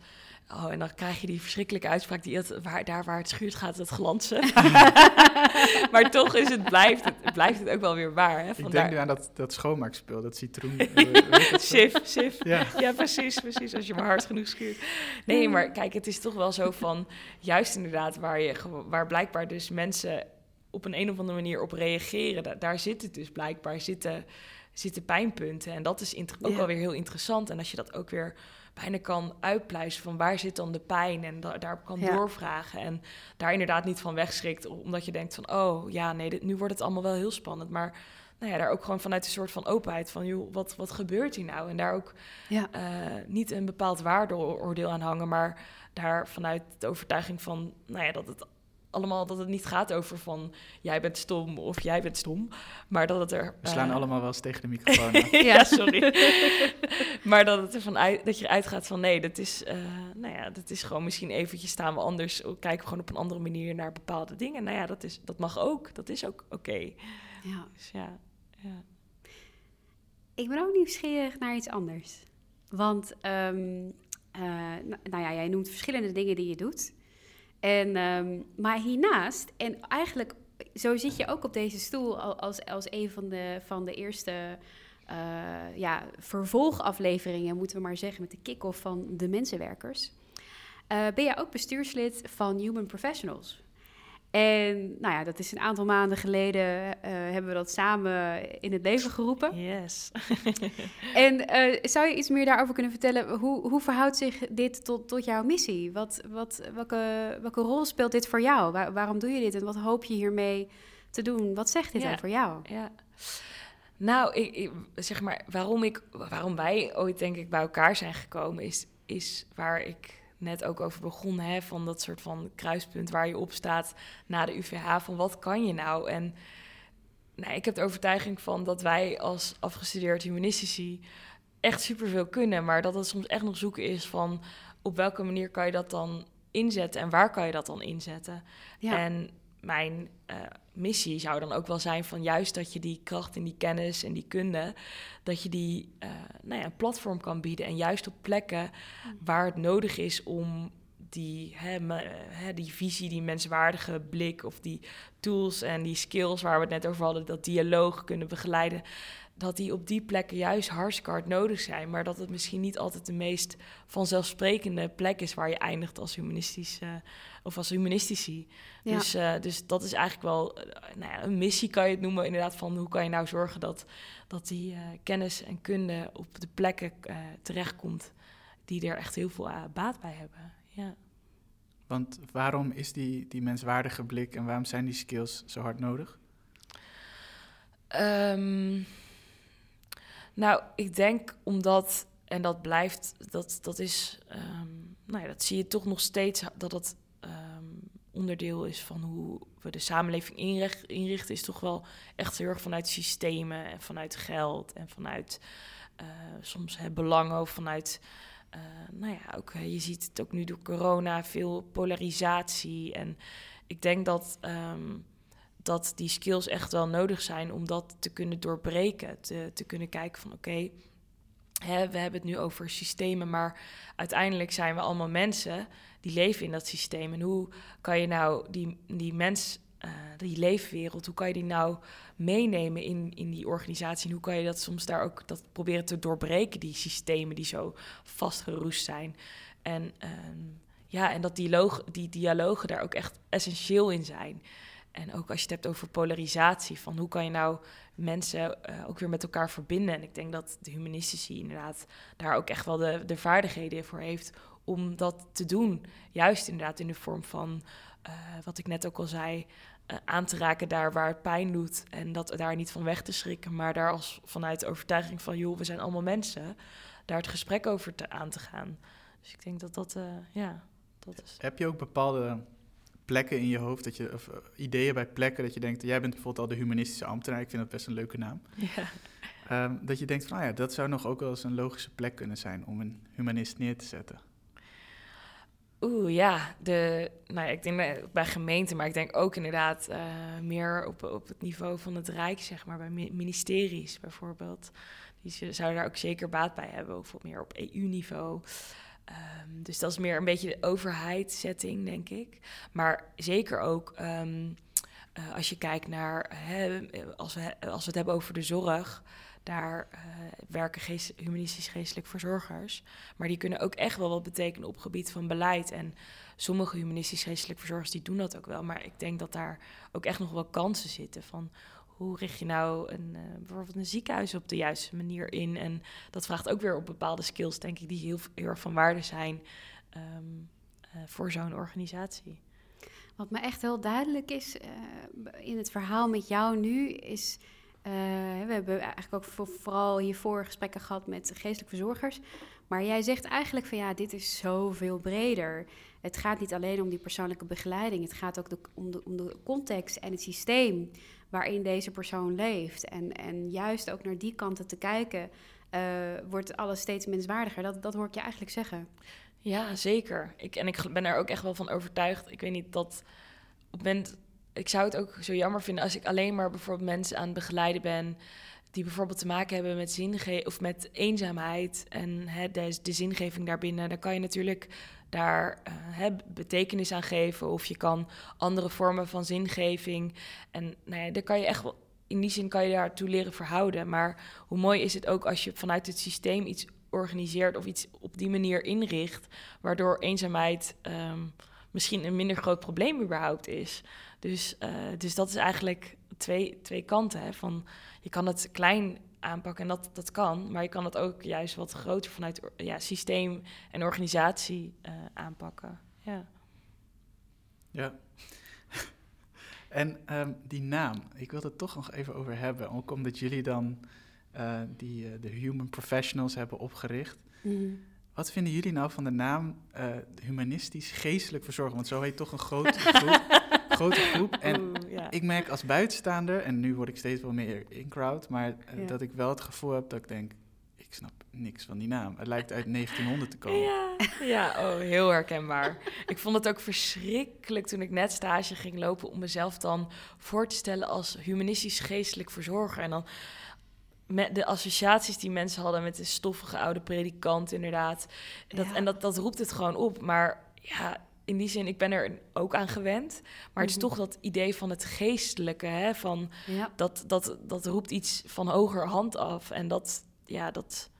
Oh, en dan krijg je die verschrikkelijke uitspraak die het, waar, daar waar het schuurt gaat het glansen. maar toch is het, blijft het, blijft het ook wel weer waar. Hè? Ik denk nu aan dat, dat schoonmaakspul, dat citroen. sif, sif. Ja. ja, precies, precies. Als je maar hard genoeg schuurt. Nee, maar kijk, het is toch wel zo van, juist inderdaad, waar, je, waar blijkbaar dus mensen op een, een of andere manier op reageren. daar zit het dus blijkbaar, zitten, zitten pijnpunten. En dat is ook wel weer heel interessant. En als je dat ook weer bijna kan uitpluizen van waar zit dan de pijn en da daarop kan doorvragen. En daar inderdaad niet van wegschrikt, omdat je denkt van, oh ja, nee, dit, nu wordt het allemaal wel heel spannend. Maar nou ja, daar ook gewoon vanuit een soort van openheid van, joh, wat, wat gebeurt hier nou? En daar ook ja. uh, niet een bepaald waardeoordeel aan hangen, maar daar vanuit de overtuiging van, nou ja, dat het allemaal dat het niet gaat over van jij bent stom of jij bent stom, maar dat het er. We slaan uh, allemaal wel eens tegen de microfoon. ja, sorry. maar dat het ervan uit dat je eruit gaat van nee, dat is, uh, nou ja, dat is gewoon misschien eventjes staan we anders, kijken we gewoon op een andere manier naar bepaalde dingen. Nou ja, dat is dat mag ook, dat is ook oké. Okay. Ja. Dus ja, ja. Ik ben ook nieuwsgierig naar iets anders, want um, uh, nou ja, jij noemt verschillende dingen die je doet. En, um, maar hiernaast, en eigenlijk zo zit je ook op deze stoel als, als een van de, van de eerste uh, ja, vervolgafleveringen, moeten we maar zeggen, met de kick-off van de mensenwerkers. Uh, ben jij ook bestuurslid van Human Professionals? En nou ja, dat is een aantal maanden geleden uh, hebben we dat samen in het leven geroepen. Yes. en uh, zou je iets meer daarover kunnen vertellen? Hoe, hoe verhoudt zich dit tot, tot jouw missie? Wat, wat, welke, welke rol speelt dit voor jou? Waar, waarom doe je dit en wat hoop je hiermee te doen? Wat zegt dit ja. over jou? Ja. Nou, ik, ik, zeg maar, waarom, ik, waarom wij ooit denk ik bij elkaar zijn gekomen, is, is waar ik net ook over begon, hè, van dat soort van kruispunt waar je op staat na de UVH, van wat kan je nou? En nou, ik heb de overtuiging van dat wij als afgestudeerd humanistici echt superveel kunnen, maar dat het soms echt nog zoeken is van op welke manier kan je dat dan inzetten en waar kan je dat dan inzetten? Ja. En mijn uh, missie zou dan ook wel zijn van juist dat je die kracht en die kennis en die kunde, dat je die uh, nou ja, een platform kan bieden. En juist op plekken waar het nodig is om die, hè, hè, die visie, die menswaardige blik of die tools en die skills waar we het net over hadden, dat dialoog kunnen begeleiden dat die op die plekken juist hartstikke hard nodig zijn, maar dat het misschien niet altijd de meest vanzelfsprekende plek is waar je eindigt als humanistisch of als humanistici. Dus, uh, dus dat is eigenlijk wel uh, nou ja, een missie, kan je het noemen, inderdaad, van hoe kan je nou zorgen dat, dat die uh, kennis en kunde op de plekken terechtkomt die er echt heel veel baat bij hebben. Ja. Want waarom is die, die menswaardige blik en waarom zijn die skills zo hard nodig? Um, nou, ik denk omdat, en dat blijft, dat, dat is, um, nou ja, dat zie je toch nog steeds, dat het um, onderdeel is van hoe we de samenleving inricht, inrichten, is toch wel echt heel erg vanuit systemen en vanuit geld en vanuit uh, soms hè, belangen of vanuit. Uh, nou ja, ook, je ziet het ook nu door corona, veel polarisatie. En ik denk dat um, dat die skills echt wel nodig zijn om dat te kunnen doorbreken. Te, te kunnen kijken van oké, we hebben het nu over systemen, maar uiteindelijk zijn we allemaal mensen die leven in dat systeem. En hoe kan je nou die, die mens, uh, die leefwereld, hoe kan je die nou meenemen in, in die organisatie? En hoe kan je dat soms daar ook dat proberen te doorbreken, die systemen die zo vastgeroest zijn? En uh, ja, en dat dialoog, die dialogen daar ook echt essentieel in zijn. En ook als je het hebt over polarisatie, van hoe kan je nou mensen uh, ook weer met elkaar verbinden. En ik denk dat de humanistici inderdaad daar ook echt wel de, de vaardigheden voor heeft om dat te doen. Juist inderdaad in de vorm van, uh, wat ik net ook al zei, uh, aan te raken daar waar het pijn doet. En dat daar niet van weg te schrikken, maar daar als vanuit de overtuiging van, joh, we zijn allemaal mensen, daar het gesprek over te, aan te gaan. Dus ik denk dat dat, ja, dat is. Heb je ook bepaalde plekken in je hoofd, dat je, of uh, ideeën bij plekken dat je denkt, jij bent bijvoorbeeld al de humanistische ambtenaar, ik vind dat best een leuke naam. Ja. Um, dat je denkt van, nou ja, dat zou nog ook wel eens een logische plek kunnen zijn om een humanist neer te zetten. Oeh, ja. De, nou ja, ik denk bij, bij gemeenten, maar ik denk ook inderdaad uh, meer op, op het niveau van het Rijk, zeg maar, bij ministeries bijvoorbeeld. Die zouden daar ook zeker baat bij hebben, of meer op EU-niveau. Um, dus dat is meer een beetje de overheidsetting, denk ik. Maar zeker ook um, uh, als je kijkt naar, hè, als, we, als we het hebben over de zorg, daar uh, werken humanistisch geestelijk verzorgers. Maar die kunnen ook echt wel wat betekenen op gebied van beleid. En sommige humanistisch geestelijk verzorgers die doen dat ook wel. Maar ik denk dat daar ook echt nog wel kansen zitten van hoe richt je nou een, uh, bijvoorbeeld een ziekenhuis op de juiste manier in? En dat vraagt ook weer op bepaalde skills, denk ik, die heel, erg van waarde zijn um, uh, voor zo'n organisatie. Wat me echt heel duidelijk is uh, in het verhaal met jou nu, is. we hebben eigenlijk ook voor, vooral hiervoor gesprekken gehad met geestelijke verzorgers. Maar jij zegt eigenlijk van ja, dit is zoveel breder. Het gaat niet alleen om die persoonlijke begeleiding. Het gaat ook om, de, om de context en het systeem waarin deze persoon leeft. En, en juist ook naar die kanten te kijken, uh, wordt alles steeds menswaardiger. Dat, dat hoor ik je eigenlijk zeggen. Ja, zeker. Ik, en ik ben er ook echt wel van overtuigd. Ik weet niet dat op het moment. Ik zou het ook zo jammer vinden als ik alleen maar bijvoorbeeld mensen aan het begeleiden ben. Die bijvoorbeeld te maken hebben met zinge of met eenzaamheid en hè, de, de zingeving daarbinnen. Dan kan je natuurlijk daar uh, betekenis aan geven. Of je kan andere vormen van zingeving. En nou ja, daar kan je echt wel, in die zin kan je daartoe leren verhouden. Maar hoe mooi is het ook als je vanuit het systeem iets organiseert of iets op die manier inricht, waardoor eenzaamheid um, misschien een minder groot probleem überhaupt is. Dus, uh, dus dat is eigenlijk twee, twee kanten. Hè, van, je kan het klein aanpakken. En dat, dat kan, maar je kan het ook juist wat groter vanuit ja, systeem en organisatie uh, aanpakken. Ja. Ja. en um, die naam, ik wil het toch nog even over hebben. Ook omdat jullie dan uh, die, uh, de Human Professionals hebben opgericht. Mm. Wat vinden jullie nou van de naam humanistisch geestelijk verzorgen? Want zo heet toch een grote groep grote groep. En ja. ik merk als buitenstaander, en nu word ik steeds wel meer in crowd, maar uh, ja. dat ik wel het gevoel heb dat ik denk, ik ik snap niks van die naam. Het lijkt uit 1900 te komen. Ja, ja oh, heel herkenbaar. ik vond het ook verschrikkelijk toen ik net stage ging lopen om mezelf dan voor te stellen als humanistisch geestelijk verzorger. En dan met de associaties die mensen hadden met de stoffige oude predikant, inderdaad. Dat, En dat, dat roept het gewoon op. Maar ja, in die zin, ik ben er ook aan gewend. Maar het is Mhm. toch dat idee van het geestelijke, hè? Van Ja. dat, dat, dat roept iets van hoger hand af. En dat, ja, dat,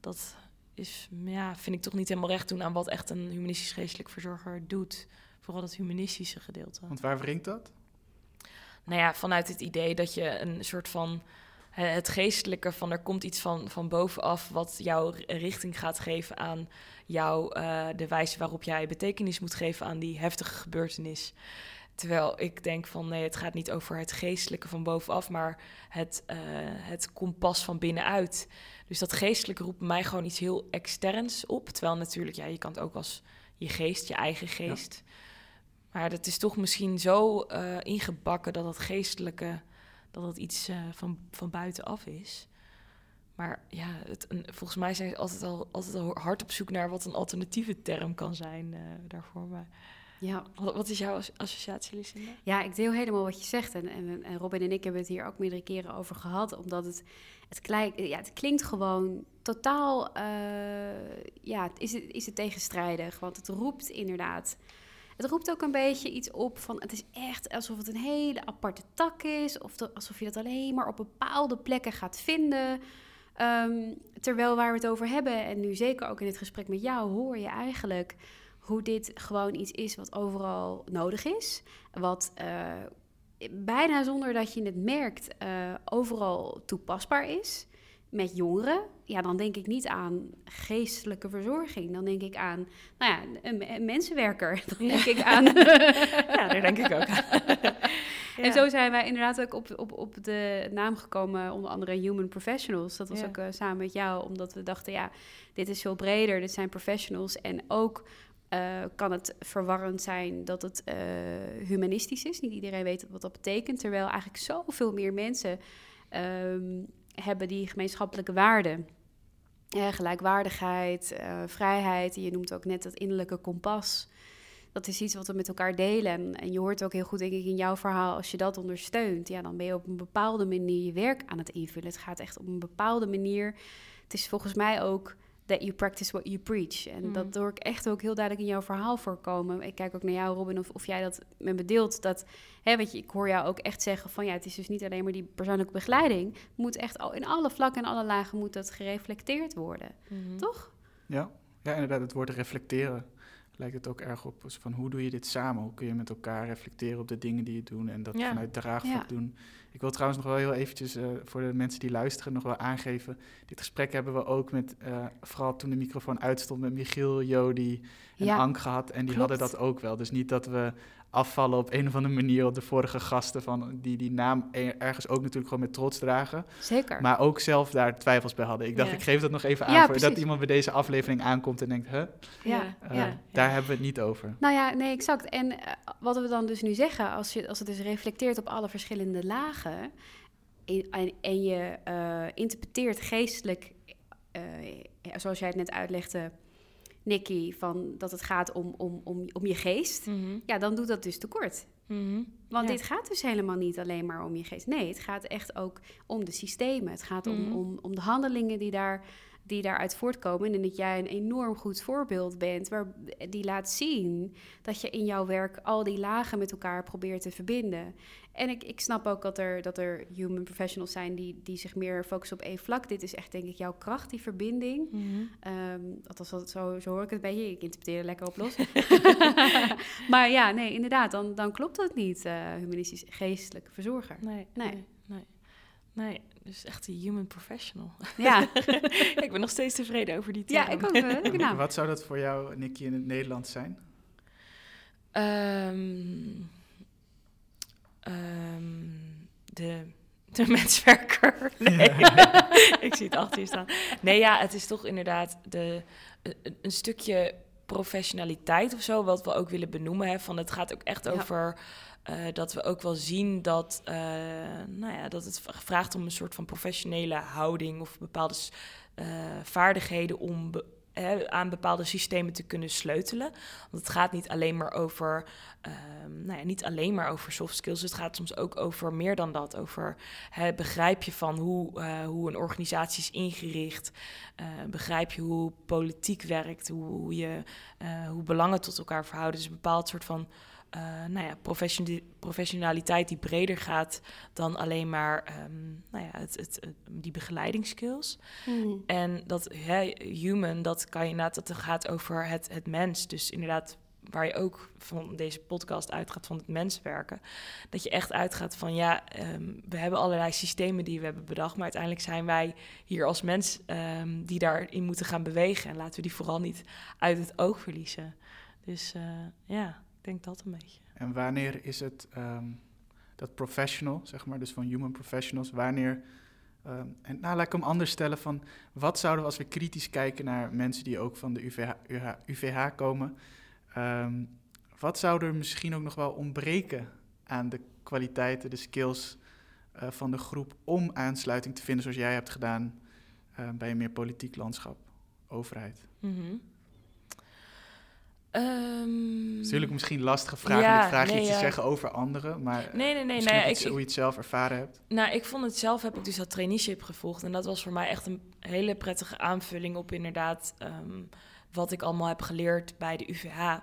dat is, ja, vind ik toch niet helemaal recht doen aan wat echt een humanistisch geestelijk verzorger doet. Vooral dat humanistische gedeelte. Want waar wringt dat? Nou ja, vanuit het idee dat je een soort van hè, het geestelijke van er komt iets van, van bovenaf wat jou richting gaat geven aan jou, eh, de wijze waarop jij betekenis moet geven aan die heftige gebeurtenis. Terwijl ik denk van nee, het gaat niet over het geestelijke van bovenaf, maar het, eh, het kompas van binnenuit. Dus dat geestelijke roept mij gewoon iets heel externs op. Terwijl natuurlijk, ja, je kan het ook als je geest, je eigen geest. Maar dat is toch misschien zo eh, ingebakken dat dat geestelijke, dat dat iets van, van buitenaf is. Maar ja, het, een, volgens mij zijn ze altijd al, altijd al hard op zoek naar wat een alternatieve term kan zijn eh, daarvoor. Maar Ja. wat, wat is jouw as- associatie, Lucinda? Ja, ik deel helemaal wat je zegt. En, en, en Robin en ik hebben het hier ook meerdere keren over gehad. Omdat het, het, klei- ja, het klinkt gewoon totaal... eh, ja, is, het, is het tegenstrijdig. Want het roept inderdaad... Het roept ook een beetje iets op van... Het is echt alsof het een hele aparte tak is. Of alsof je dat alleen maar op bepaalde plekken gaat vinden. Ehm, terwijl waar we het over hebben... En nu zeker ook in het gesprek met jou... hoor je eigenlijk hoe dit gewoon iets is wat overal nodig is. Wat eh, bijna zonder dat je het merkt, eh, overal toepasbaar is. Met jongeren, ja, dan denk ik niet aan geestelijke verzorging. Dan denk ik aan, nou ja, een, een mensenwerker. Dan denk ik aan. Ja, daar denk ik ook aan. En zo zijn wij inderdaad ook op, op, op de naam gekomen, onder andere Human Professionals. Dat was Ja. ook eh, samen met jou, omdat we dachten, ja, dit is veel breder. Dit zijn professionals. En ook eh, kan het verwarrend zijn dat het eh, humanistisch is. Niet iedereen weet wat dat betekent. Terwijl eigenlijk zoveel meer mensen ehm, hebben die gemeenschappelijke waarden. Eh, gelijkwaardigheid, eh, vrijheid. Je noemt ook net dat innerlijke kompas. Dat is iets wat we met elkaar delen. En, en je hoort ook heel goed, denk ik, in jouw verhaal... als je dat ondersteunt, ja, dan ben je op een bepaalde manier je werk aan het invullen. Het gaat echt op een bepaalde manier. Het is volgens mij ook that you practice what you preach. En Mm. dat hoor ik echt ook heel duidelijk in jouw verhaal voorkomen. Ik kijk ook naar jou, Robin, of, of jij dat met me deelt. Dat, hè, weet je, ik hoor jou ook echt zeggen van... ja, het is dus niet alleen maar die persoonlijke begeleiding. Het moet echt al in alle vlakken en alle lagen moet dat gereflecteerd worden. Mhm. Toch? Ja, ja inderdaad, het woord reflecteren lijkt het ook erg op. Van hoe doe je dit samen? Hoe kun je met elkaar reflecteren op de dingen die je doet en dat Ja. vanuit draagvlak Ja. doen? Ik wil trouwens nog wel heel eventjes eh, voor de mensen die luisteren nog wel aangeven. Dit gesprek hebben we ook met, eh, vooral toen de microfoon uitstond, met Michiel, Jody en Ja, Ank gehad. En die klopt. hadden dat ook wel. Dus niet dat we afvallen op een of andere manier op de vorige gasten van die die naam er- ergens ook natuurlijk gewoon met trots dragen. Zeker. Maar ook zelf daar twijfels bij hadden. Ik dacht, Ja. ik geef dat nog even aan Ja, voor dat iemand bij deze aflevering aankomt en denkt, huh? Ja, Eh, ja. Daar hebben we het niet over. Nou ja, nee, exact. En eh, wat we dan dus nu zeggen, als, je, als het dus reflecteert op alle verschillende lagen en, en, je eh, interpreteert geestelijk, eh, zoals jij het net uitlegde, Nicky, van dat het gaat om, om, om, om je geest, Mhm. ja, dan doet dat dus tekort. Mhm. Want Ja. dit gaat dus helemaal niet alleen maar om je geest. Nee, het gaat echt ook om de systemen. Het gaat om, Mhm. om, om de handelingen die, daar, die daaruit voortkomen. En dat jij een enorm goed voorbeeld bent, waar, die laat zien dat je in jouw werk al die lagen met elkaar probeert te verbinden. En ik, ik snap ook dat er, dat er human professionals zijn die, die zich meer focussen op één vlak. Dit is echt, denk ik, jouw kracht, die verbinding. Ehm althans, dat- zo, zo hoor ik het bij je. Ik interpreteer er lekker op los. maar ja, nee, inderdaad, dan, dan klopt dat niet, eh, humanistisch geestelijke verzorger. Nee, Nee. nee, nee. Nee, dus echt een human professional. Ja, ik ben nog steeds tevreden over die term. ja ik ook. naam. Wat zou dat voor jou, Nicky, in het Nederlands zijn? Ehm, ehm, de, de menswerker. Nee, ik zie het achter je staan. Nee, ja, het is toch inderdaad de, een, een stukje professionaliteit of zo, wat we ook willen benoemen. Hè, van het gaat ook echt Ja. over eh, dat we ook wel zien dat, eh, nou ja, dat het vraagt om een soort van professionele houding of bepaalde eh, vaardigheden om aan bepaalde systemen te kunnen sleutelen. Want het gaat niet alleen maar over, ehm, nou ja, niet alleen maar over soft skills. Het gaat soms ook over meer dan dat. Over begrijp je van hoe, eh, hoe een organisatie is ingericht. Eh, begrijp je hoe politiek werkt, hoe, hoe, je, eh, hoe belangen tot elkaar verhouden. Dus een bepaald soort van eh, nou ja, profession- professionaliteit die breder gaat dan alleen maar ehm, nou ja, het, het, het- die begeleidingsskills. Hmm. En dat human, dat kan je inderdaad, dat gaat over het, het mens. Dus inderdaad, waar je ook van deze podcast uitgaat van het menswerken. Dat je echt uitgaat van ja, ehm, we hebben allerlei systemen die we hebben bedacht. Maar uiteindelijk zijn wij hier als mens ehm, die daarin moeten gaan bewegen. En laten we die vooral niet uit het oog verliezen. Dus eh, ja, denk dat een beetje. En wanneer is het ehm, dat professional, zeg maar, dus van human professionals, wanneer... ehm, en nou, laat ik hem anders stellen van... wat zouden we als we kritisch kijken naar mensen die ook van de UVH, UH UVH komen... ehm, wat zou er misschien ook nog wel ontbreken aan de kwaliteiten, de skills eh, van de groep... om aansluiting te vinden zoals jij hebt gedaan bij een meer politiek landschap, overheid? Mhm. Het is natuurlijk misschien lastige vraag Ja, om dit vraagje nee, iets te ja. zeggen over anderen, maar Nee, nee, nee. misschien nee ook iets ik, hoe je het zelf ervaren hebt. Nou, ik vond het zelf, heb ik dus dat traineeship gevolgd. En dat was voor mij echt een hele prettige aanvulling op inderdaad ehm, wat ik allemaal heb geleerd bij de UVH.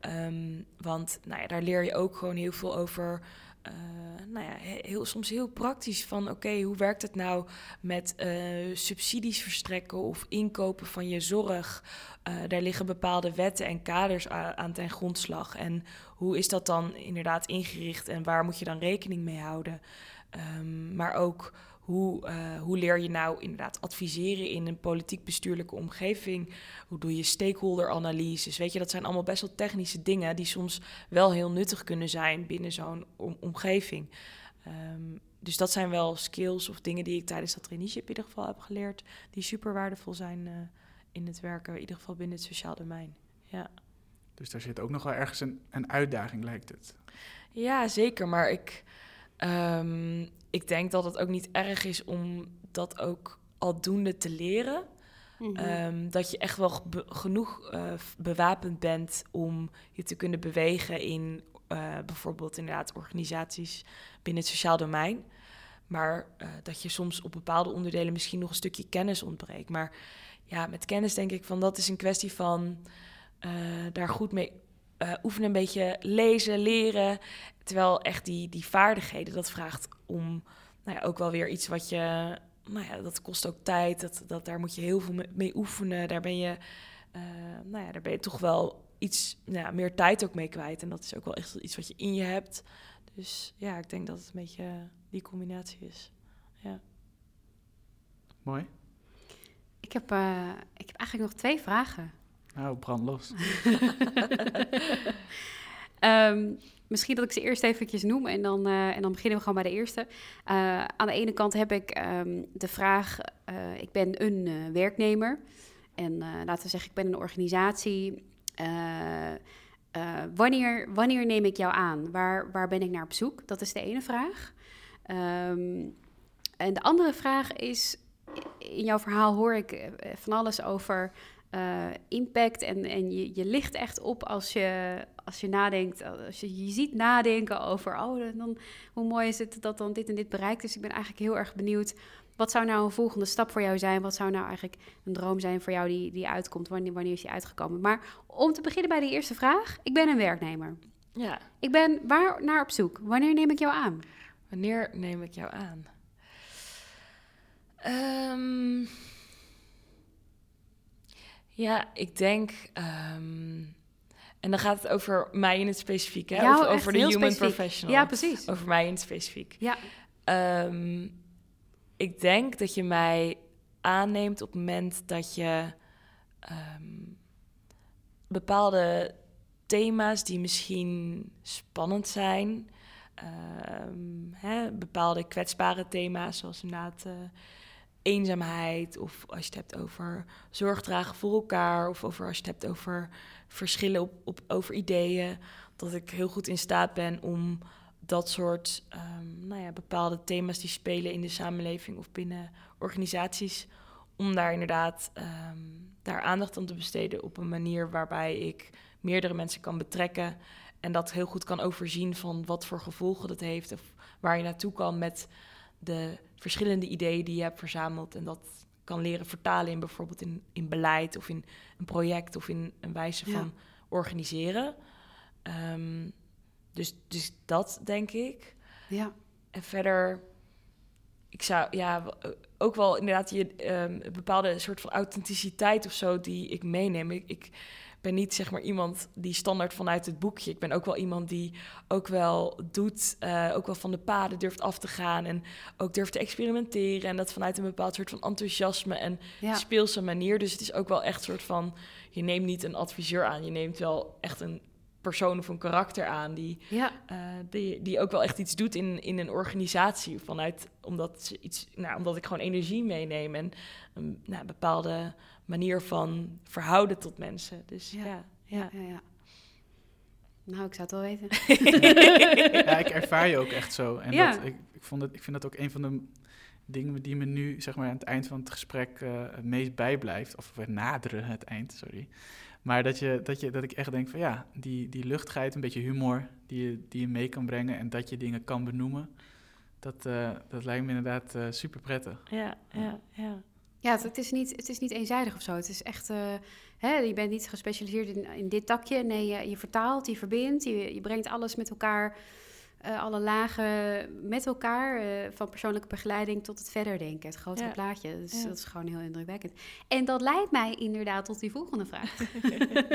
Ehm, want nou ja, daar leer je ook gewoon heel veel over. Eh, nou ja, he- heel, soms heel praktisch van oké, hoe werkt het nou met eh, subsidies verstrekken of inkopen van je zorg? Eh, daar liggen bepaalde wetten en kaders aan ten grondslag. En hoe is dat dan inderdaad ingericht en waar moet je dan rekening mee houden? Ehm, maar ook hoe, eh, hoe leer je nou inderdaad adviseren in een politiek-bestuurlijke omgeving? Hoe doe je stakeholder-analyses? Weet je, dat zijn allemaal best wel technische dingen die soms wel heel nuttig kunnen zijn binnen zo'n om- omgeving. Ehm, dus dat zijn wel skills of dingen die ik tijdens dat traineeship in ieder geval heb geleerd, die super waardevol zijn eh, in het werken, in ieder geval binnen het sociaal domein. Ja. Dus daar zit ook nog wel ergens een, een uitdaging, lijkt het. Ja, zeker. Maar ik, ehm, ik denk dat het ook niet erg is om dat ook aldoende te leren. Mhm. Ehm, dat je echt wel ge- genoeg eh, bewapend bent om je te kunnen bewegen in eh, bijvoorbeeld inderdaad organisaties binnen het sociaal domein. Maar eh, dat je soms op bepaalde onderdelen misschien nog een stukje kennis ontbreekt. Maar ja, met kennis denk ik van dat is een kwestie van daar goed mee eh, oefenen, een beetje lezen, leren. Terwijl echt die, die vaardigheden, dat vraagt om nou ja, ook wel weer iets wat je nou ja, dat kost ook tijd. Dat, dat, daar moet je heel veel mee, mee oefenen. Daar ben je, eh, nou ja, daar ben je toch wel iets nou ja, meer tijd ook mee kwijt. En dat is ook wel echt iets wat je in je hebt. Dus ja, ik denk dat het een beetje die combinatie is. Ja. Mooi. ik, heb, eh, ik heb eigenlijk nog twee vragen. Nou, brand los. Ehm, misschien dat ik ze eerst eventjes noem en dan, eh, en dan beginnen we gewoon bij de eerste. Eh, aan de ene kant heb ik ehm, de vraag, eh, ik ben een werknemer en laten we zeggen, ik ben een organisatie. Wanneer, wanneer neem ik jou aan? Waar, waar ben ik naar op zoek? Dat is de ene vraag. Ehm, en de andere vraag is, in jouw verhaal hoor ik van alles over eh, impact en, en je, je ligt echt op als je, als je nadenkt, als je je ziet nadenken over, oh, dan, hoe mooi is het dat dan dit en dit bereikt is. Ik ben eigenlijk heel erg benieuwd, wat zou nou een volgende stap voor jou zijn? Wat zou nou eigenlijk een droom zijn voor jou die, die uitkomt? Wanneer, wanneer is die uitgekomen? Maar om te beginnen bij de eerste vraag, ik ben een werknemer. ja, Ik ben waar naar op zoek? Wanneer neem ik jou aan? wanneer neem ik jou aan? Ehm, ja, ik denk... ehm, en dan gaat het over mij in het specifiek, hè? Of over de human specifiek. professional. Ja, precies. Over mij in het specifiek. Ja. Ehm, ik denk dat je mij aanneemt op het moment dat je ehm, bepaalde thema's die misschien spannend zijn, hè, bepaalde kwetsbare thema's, zoals inderdaad eh, eenzaamheid, of als je het hebt over zorg dragen voor elkaar, of over als je het hebt over verschillen op, op, over ideeën, dat ik heel goed in staat ben om dat soort ehm, nou ja, bepaalde thema's die spelen in de samenleving of binnen organisaties, om daar inderdaad ehm, daar aandacht aan te besteden op een manier waarbij ik meerdere mensen kan betrekken en dat heel goed kan overzien van wat voor gevolgen dat heeft of waar je naartoe kan met de verschillende ideeën die je hebt verzameld en dat kan leren vertalen in bijvoorbeeld in, in beleid of in een project of in een wijze van organiseren. Ehm, dus, dus dat denk ik. Ja. En verder, ik zou ja, ook wel inderdaad je um, een bepaalde soort van authenticiteit of zo die ik meeneem. Ik, ik ben niet zeg maar iemand die standaard vanuit het boekje. Ik ben ook wel iemand die ook wel doet, uh, ook wel van de paden durft af te gaan en ook durft te experimenteren en dat vanuit een bepaald soort van enthousiasme en ja. speelse manier. Dus het is ook wel echt een soort van, je neemt niet een adviseur aan, je neemt wel echt een persoon of een karakter aan die, ja. uh, die, die ook wel echt iets doet in, in een organisatie. Vanuit, omdat, ze iets, nou, omdat ik gewoon energie meeneem en een nou, bepaalde manier van verhouden tot mensen. Dus ja, ja. ja. ja, ja. Nou, ik zou het wel weten. ja, ik ervaar je ook echt zo. En dat, ik, ik, vond het, ik vind dat ook een van de dingen die me nu, zeg maar, aan het eind van het gesprek uh, het meest bijblijft. Of we naderen het eind, sorry. Maar dat, je, dat, je, dat ik echt denk van ja, die, die luchtigheid, een beetje humor die je, die je mee kan brengen en dat je dingen kan benoemen, dat, uh, dat lijkt me inderdaad uh, super prettig. Ja, ja, ja. Ja, het, is niet, het is niet eenzijdig of zo. Het is echt, uh, hè, je bent niet gespecialiseerd in, in dit takje. Nee, je, je vertaalt, je verbindt, je, je brengt alles met elkaar uh, alle lagen met elkaar, uh, van persoonlijke begeleiding tot het verder denken, het grotere ja. plaatje. Dus ja. dat is gewoon heel indrukwekkend. En dat leidt mij inderdaad tot die volgende vraag.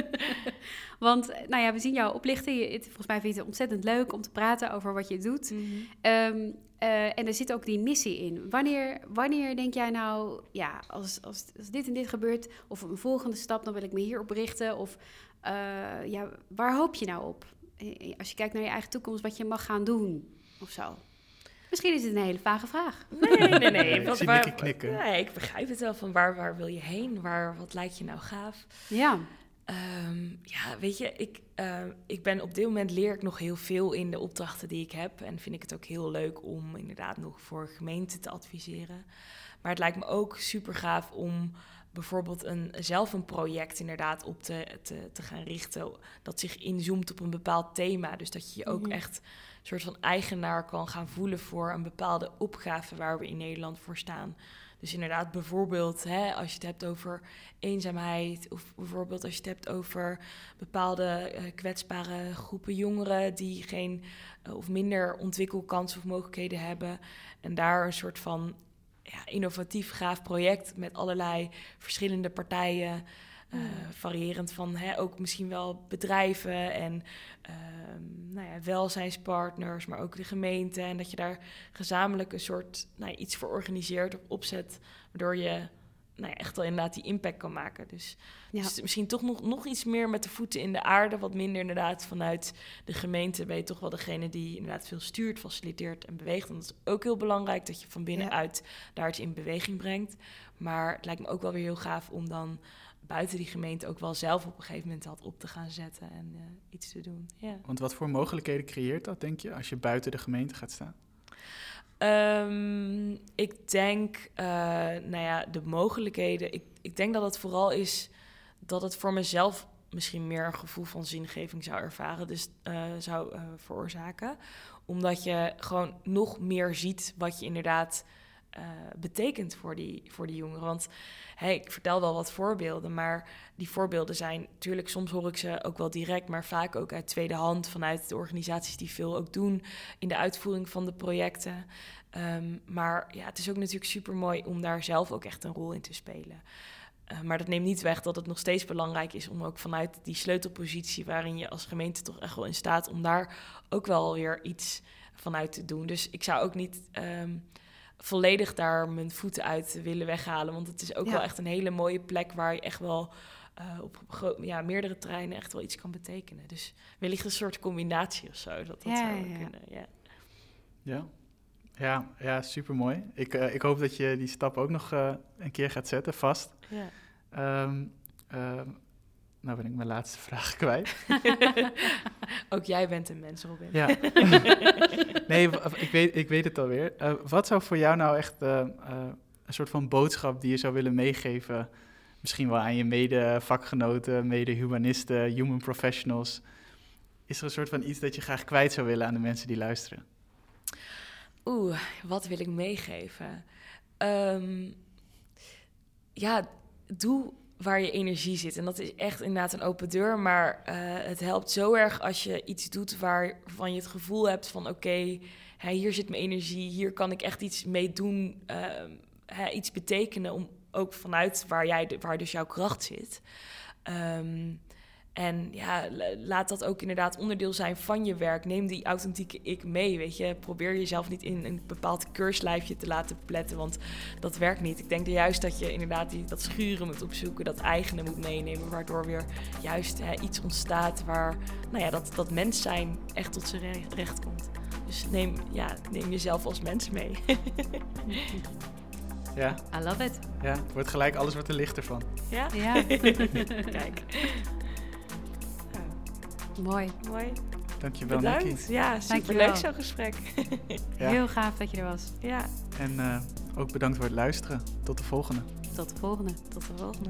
Want, nou ja, we zien jou oplichten. Je, het, volgens mij vind je het ontzettend leuk om te praten over wat je doet. Mm -hmm. um, uh, en er zit ook die missie in. Wanneer, wanneer denk jij nou, ja, als, als, als dit en dit gebeurt, of een volgende stap, dan wil ik me hierop richten? Of ja, waar hoop je nou op? Als je kijkt naar je eigen toekomst, wat je mag gaan doen of zo? Misschien is het een hele vage vraag. Nee, nee, nee. wat, waar, knikken. Nee, ik begrijp het wel. Van waar, waar wil je heen? Waar, wat lijkt je nou gaaf? Ja. Um, ja, weet je, ik, uh, ik ben op dit moment leer ik nog heel veel in de opdrachten die ik heb. En vind ik het ook heel leuk om inderdaad nog voor gemeenten te adviseren. Maar het lijkt me ook super gaaf om bijvoorbeeld een, zelf een project inderdaad op te, te, te gaan richten. Dat zich inzoomt op een bepaald thema. Dus dat je je ook mm -hmm. echt een soort van eigenaar kan gaan voelen voor een bepaalde opgave waar we in Nederland voor staan. Dus inderdaad, bijvoorbeeld hè, als je het hebt over eenzaamheid, of bijvoorbeeld als je het hebt over bepaalde uh, kwetsbare groepen jongeren die geen uh, of minder ontwikkelkansen of mogelijkheden hebben. En daar een soort van ja, innovatief, gaaf project met allerlei verschillende partijen. Uh, variërend van hè, ook misschien wel bedrijven en uh, nou ja, welzijnspartners, maar ook de gemeente. En dat je daar gezamenlijk een soort nou, iets voor organiseert of opzet, waardoor je nou ja, echt wel inderdaad die impact kan maken. Dus, ja. dus, misschien toch nog, nog iets meer met de voeten in de aarde, wat minder inderdaad vanuit de gemeente ben je toch wel degene die inderdaad veel stuurt, faciliteert en beweegt. En dat is ook heel belangrijk dat je van binnenuit ja. daar iets in beweging brengt. Maar het lijkt me ook wel weer heel gaaf om dan buiten die gemeente ook wel zelf op een gegeven moment dat op te gaan zetten en uh, iets te doen. Ja. Want wat voor mogelijkheden creëert dat, denk je, als je buiten de gemeente gaat staan? Um, ik denk, uh, nou ja, de mogelijkheden. Ik, ik denk dat het vooral is dat het voor mezelf misschien meer een gevoel van zingeving zou ervaren, dus uh, zou uh, veroorzaken. Omdat je gewoon nog meer ziet wat je inderdaad uh, betekent voor die, voor die jongeren. Want ik vertel wel wat voorbeelden, maar die voorbeelden zijn natuurlijk, soms hoor ik ze ook wel direct, maar vaak ook uit tweede hand vanuit de organisaties die veel ook doen in de uitvoering van de projecten. Um, maar ja, het is ook natuurlijk super mooi om daar zelf ook echt een rol in te spelen. Uh, maar dat neemt niet weg dat het nog steeds belangrijk is om ook vanuit die sleutelpositie, waarin je als gemeente toch echt wel in staat om daar ook wel weer iets vanuit te doen. Dus ik zou ook niet. Um, volledig daar mijn voeten uit willen weghalen. Want het is ook ja. wel echt een hele mooie plek waar je echt wel uh, op ja, meerdere treinen echt wel iets kan betekenen. Dus wellicht een soort combinatie of zo. Dat dat ja, zou ja. kunnen. Ja. ja, Ja, ja supermooi. Ik, uh, ik hoop dat je die stap ook nog uh, een keer gaat zetten, vast. Ja. Um, nou ben ik mijn laatste vraag kwijt. ook jij bent een mens, Robin. Ja. nee, ik weet, ik weet het alweer. Uh, wat zou voor jou nou echt een soort van boodschap die je zou willen meegeven... misschien wel aan je mede-vakgenoten, mede-humanisten, human professionals... Is er een soort van iets dat je graag kwijt zou willen aan de mensen die luisteren? Oeh, wat wil ik meegeven? Um, ja, doe waar je energie zit. En dat is echt inderdaad een open deur. Maar uh, het helpt zo erg als je iets doet waarvan je het gevoel hebt van... oké, okay, hier zit mijn energie, hier kan ik echt iets mee doen, uh, iets betekenen... om ook vanuit waar, jij, waar dus jouw kracht zit... Um, en ja, laat dat ook inderdaad onderdeel zijn van je werk. Neem die authentieke ik mee, weet je. Probeer jezelf niet in een bepaald keurslijfje te laten pletten, want dat werkt niet. Ik denk er juist dat je inderdaad die, dat schuren moet opzoeken, dat eigene moet meenemen, waardoor weer juist hè, iets ontstaat waar, nou ja, dat, dat mens zijn echt tot zijn recht komt. Dus neem, ja, neem jezelf als mens mee. Ja. I love it. Ja, wordt gelijk, alles wordt er lichter van. Ja? Ja. Kijk. Mooi. Mooi. Dankjewel, Bedankt. Nikki. Ja, superleuk zo'n gesprek. ja. Heel gaaf dat je er was. Ja. En uh, ook bedankt voor het luisteren. Tot de volgende. Tot de volgende. Tot de volgende.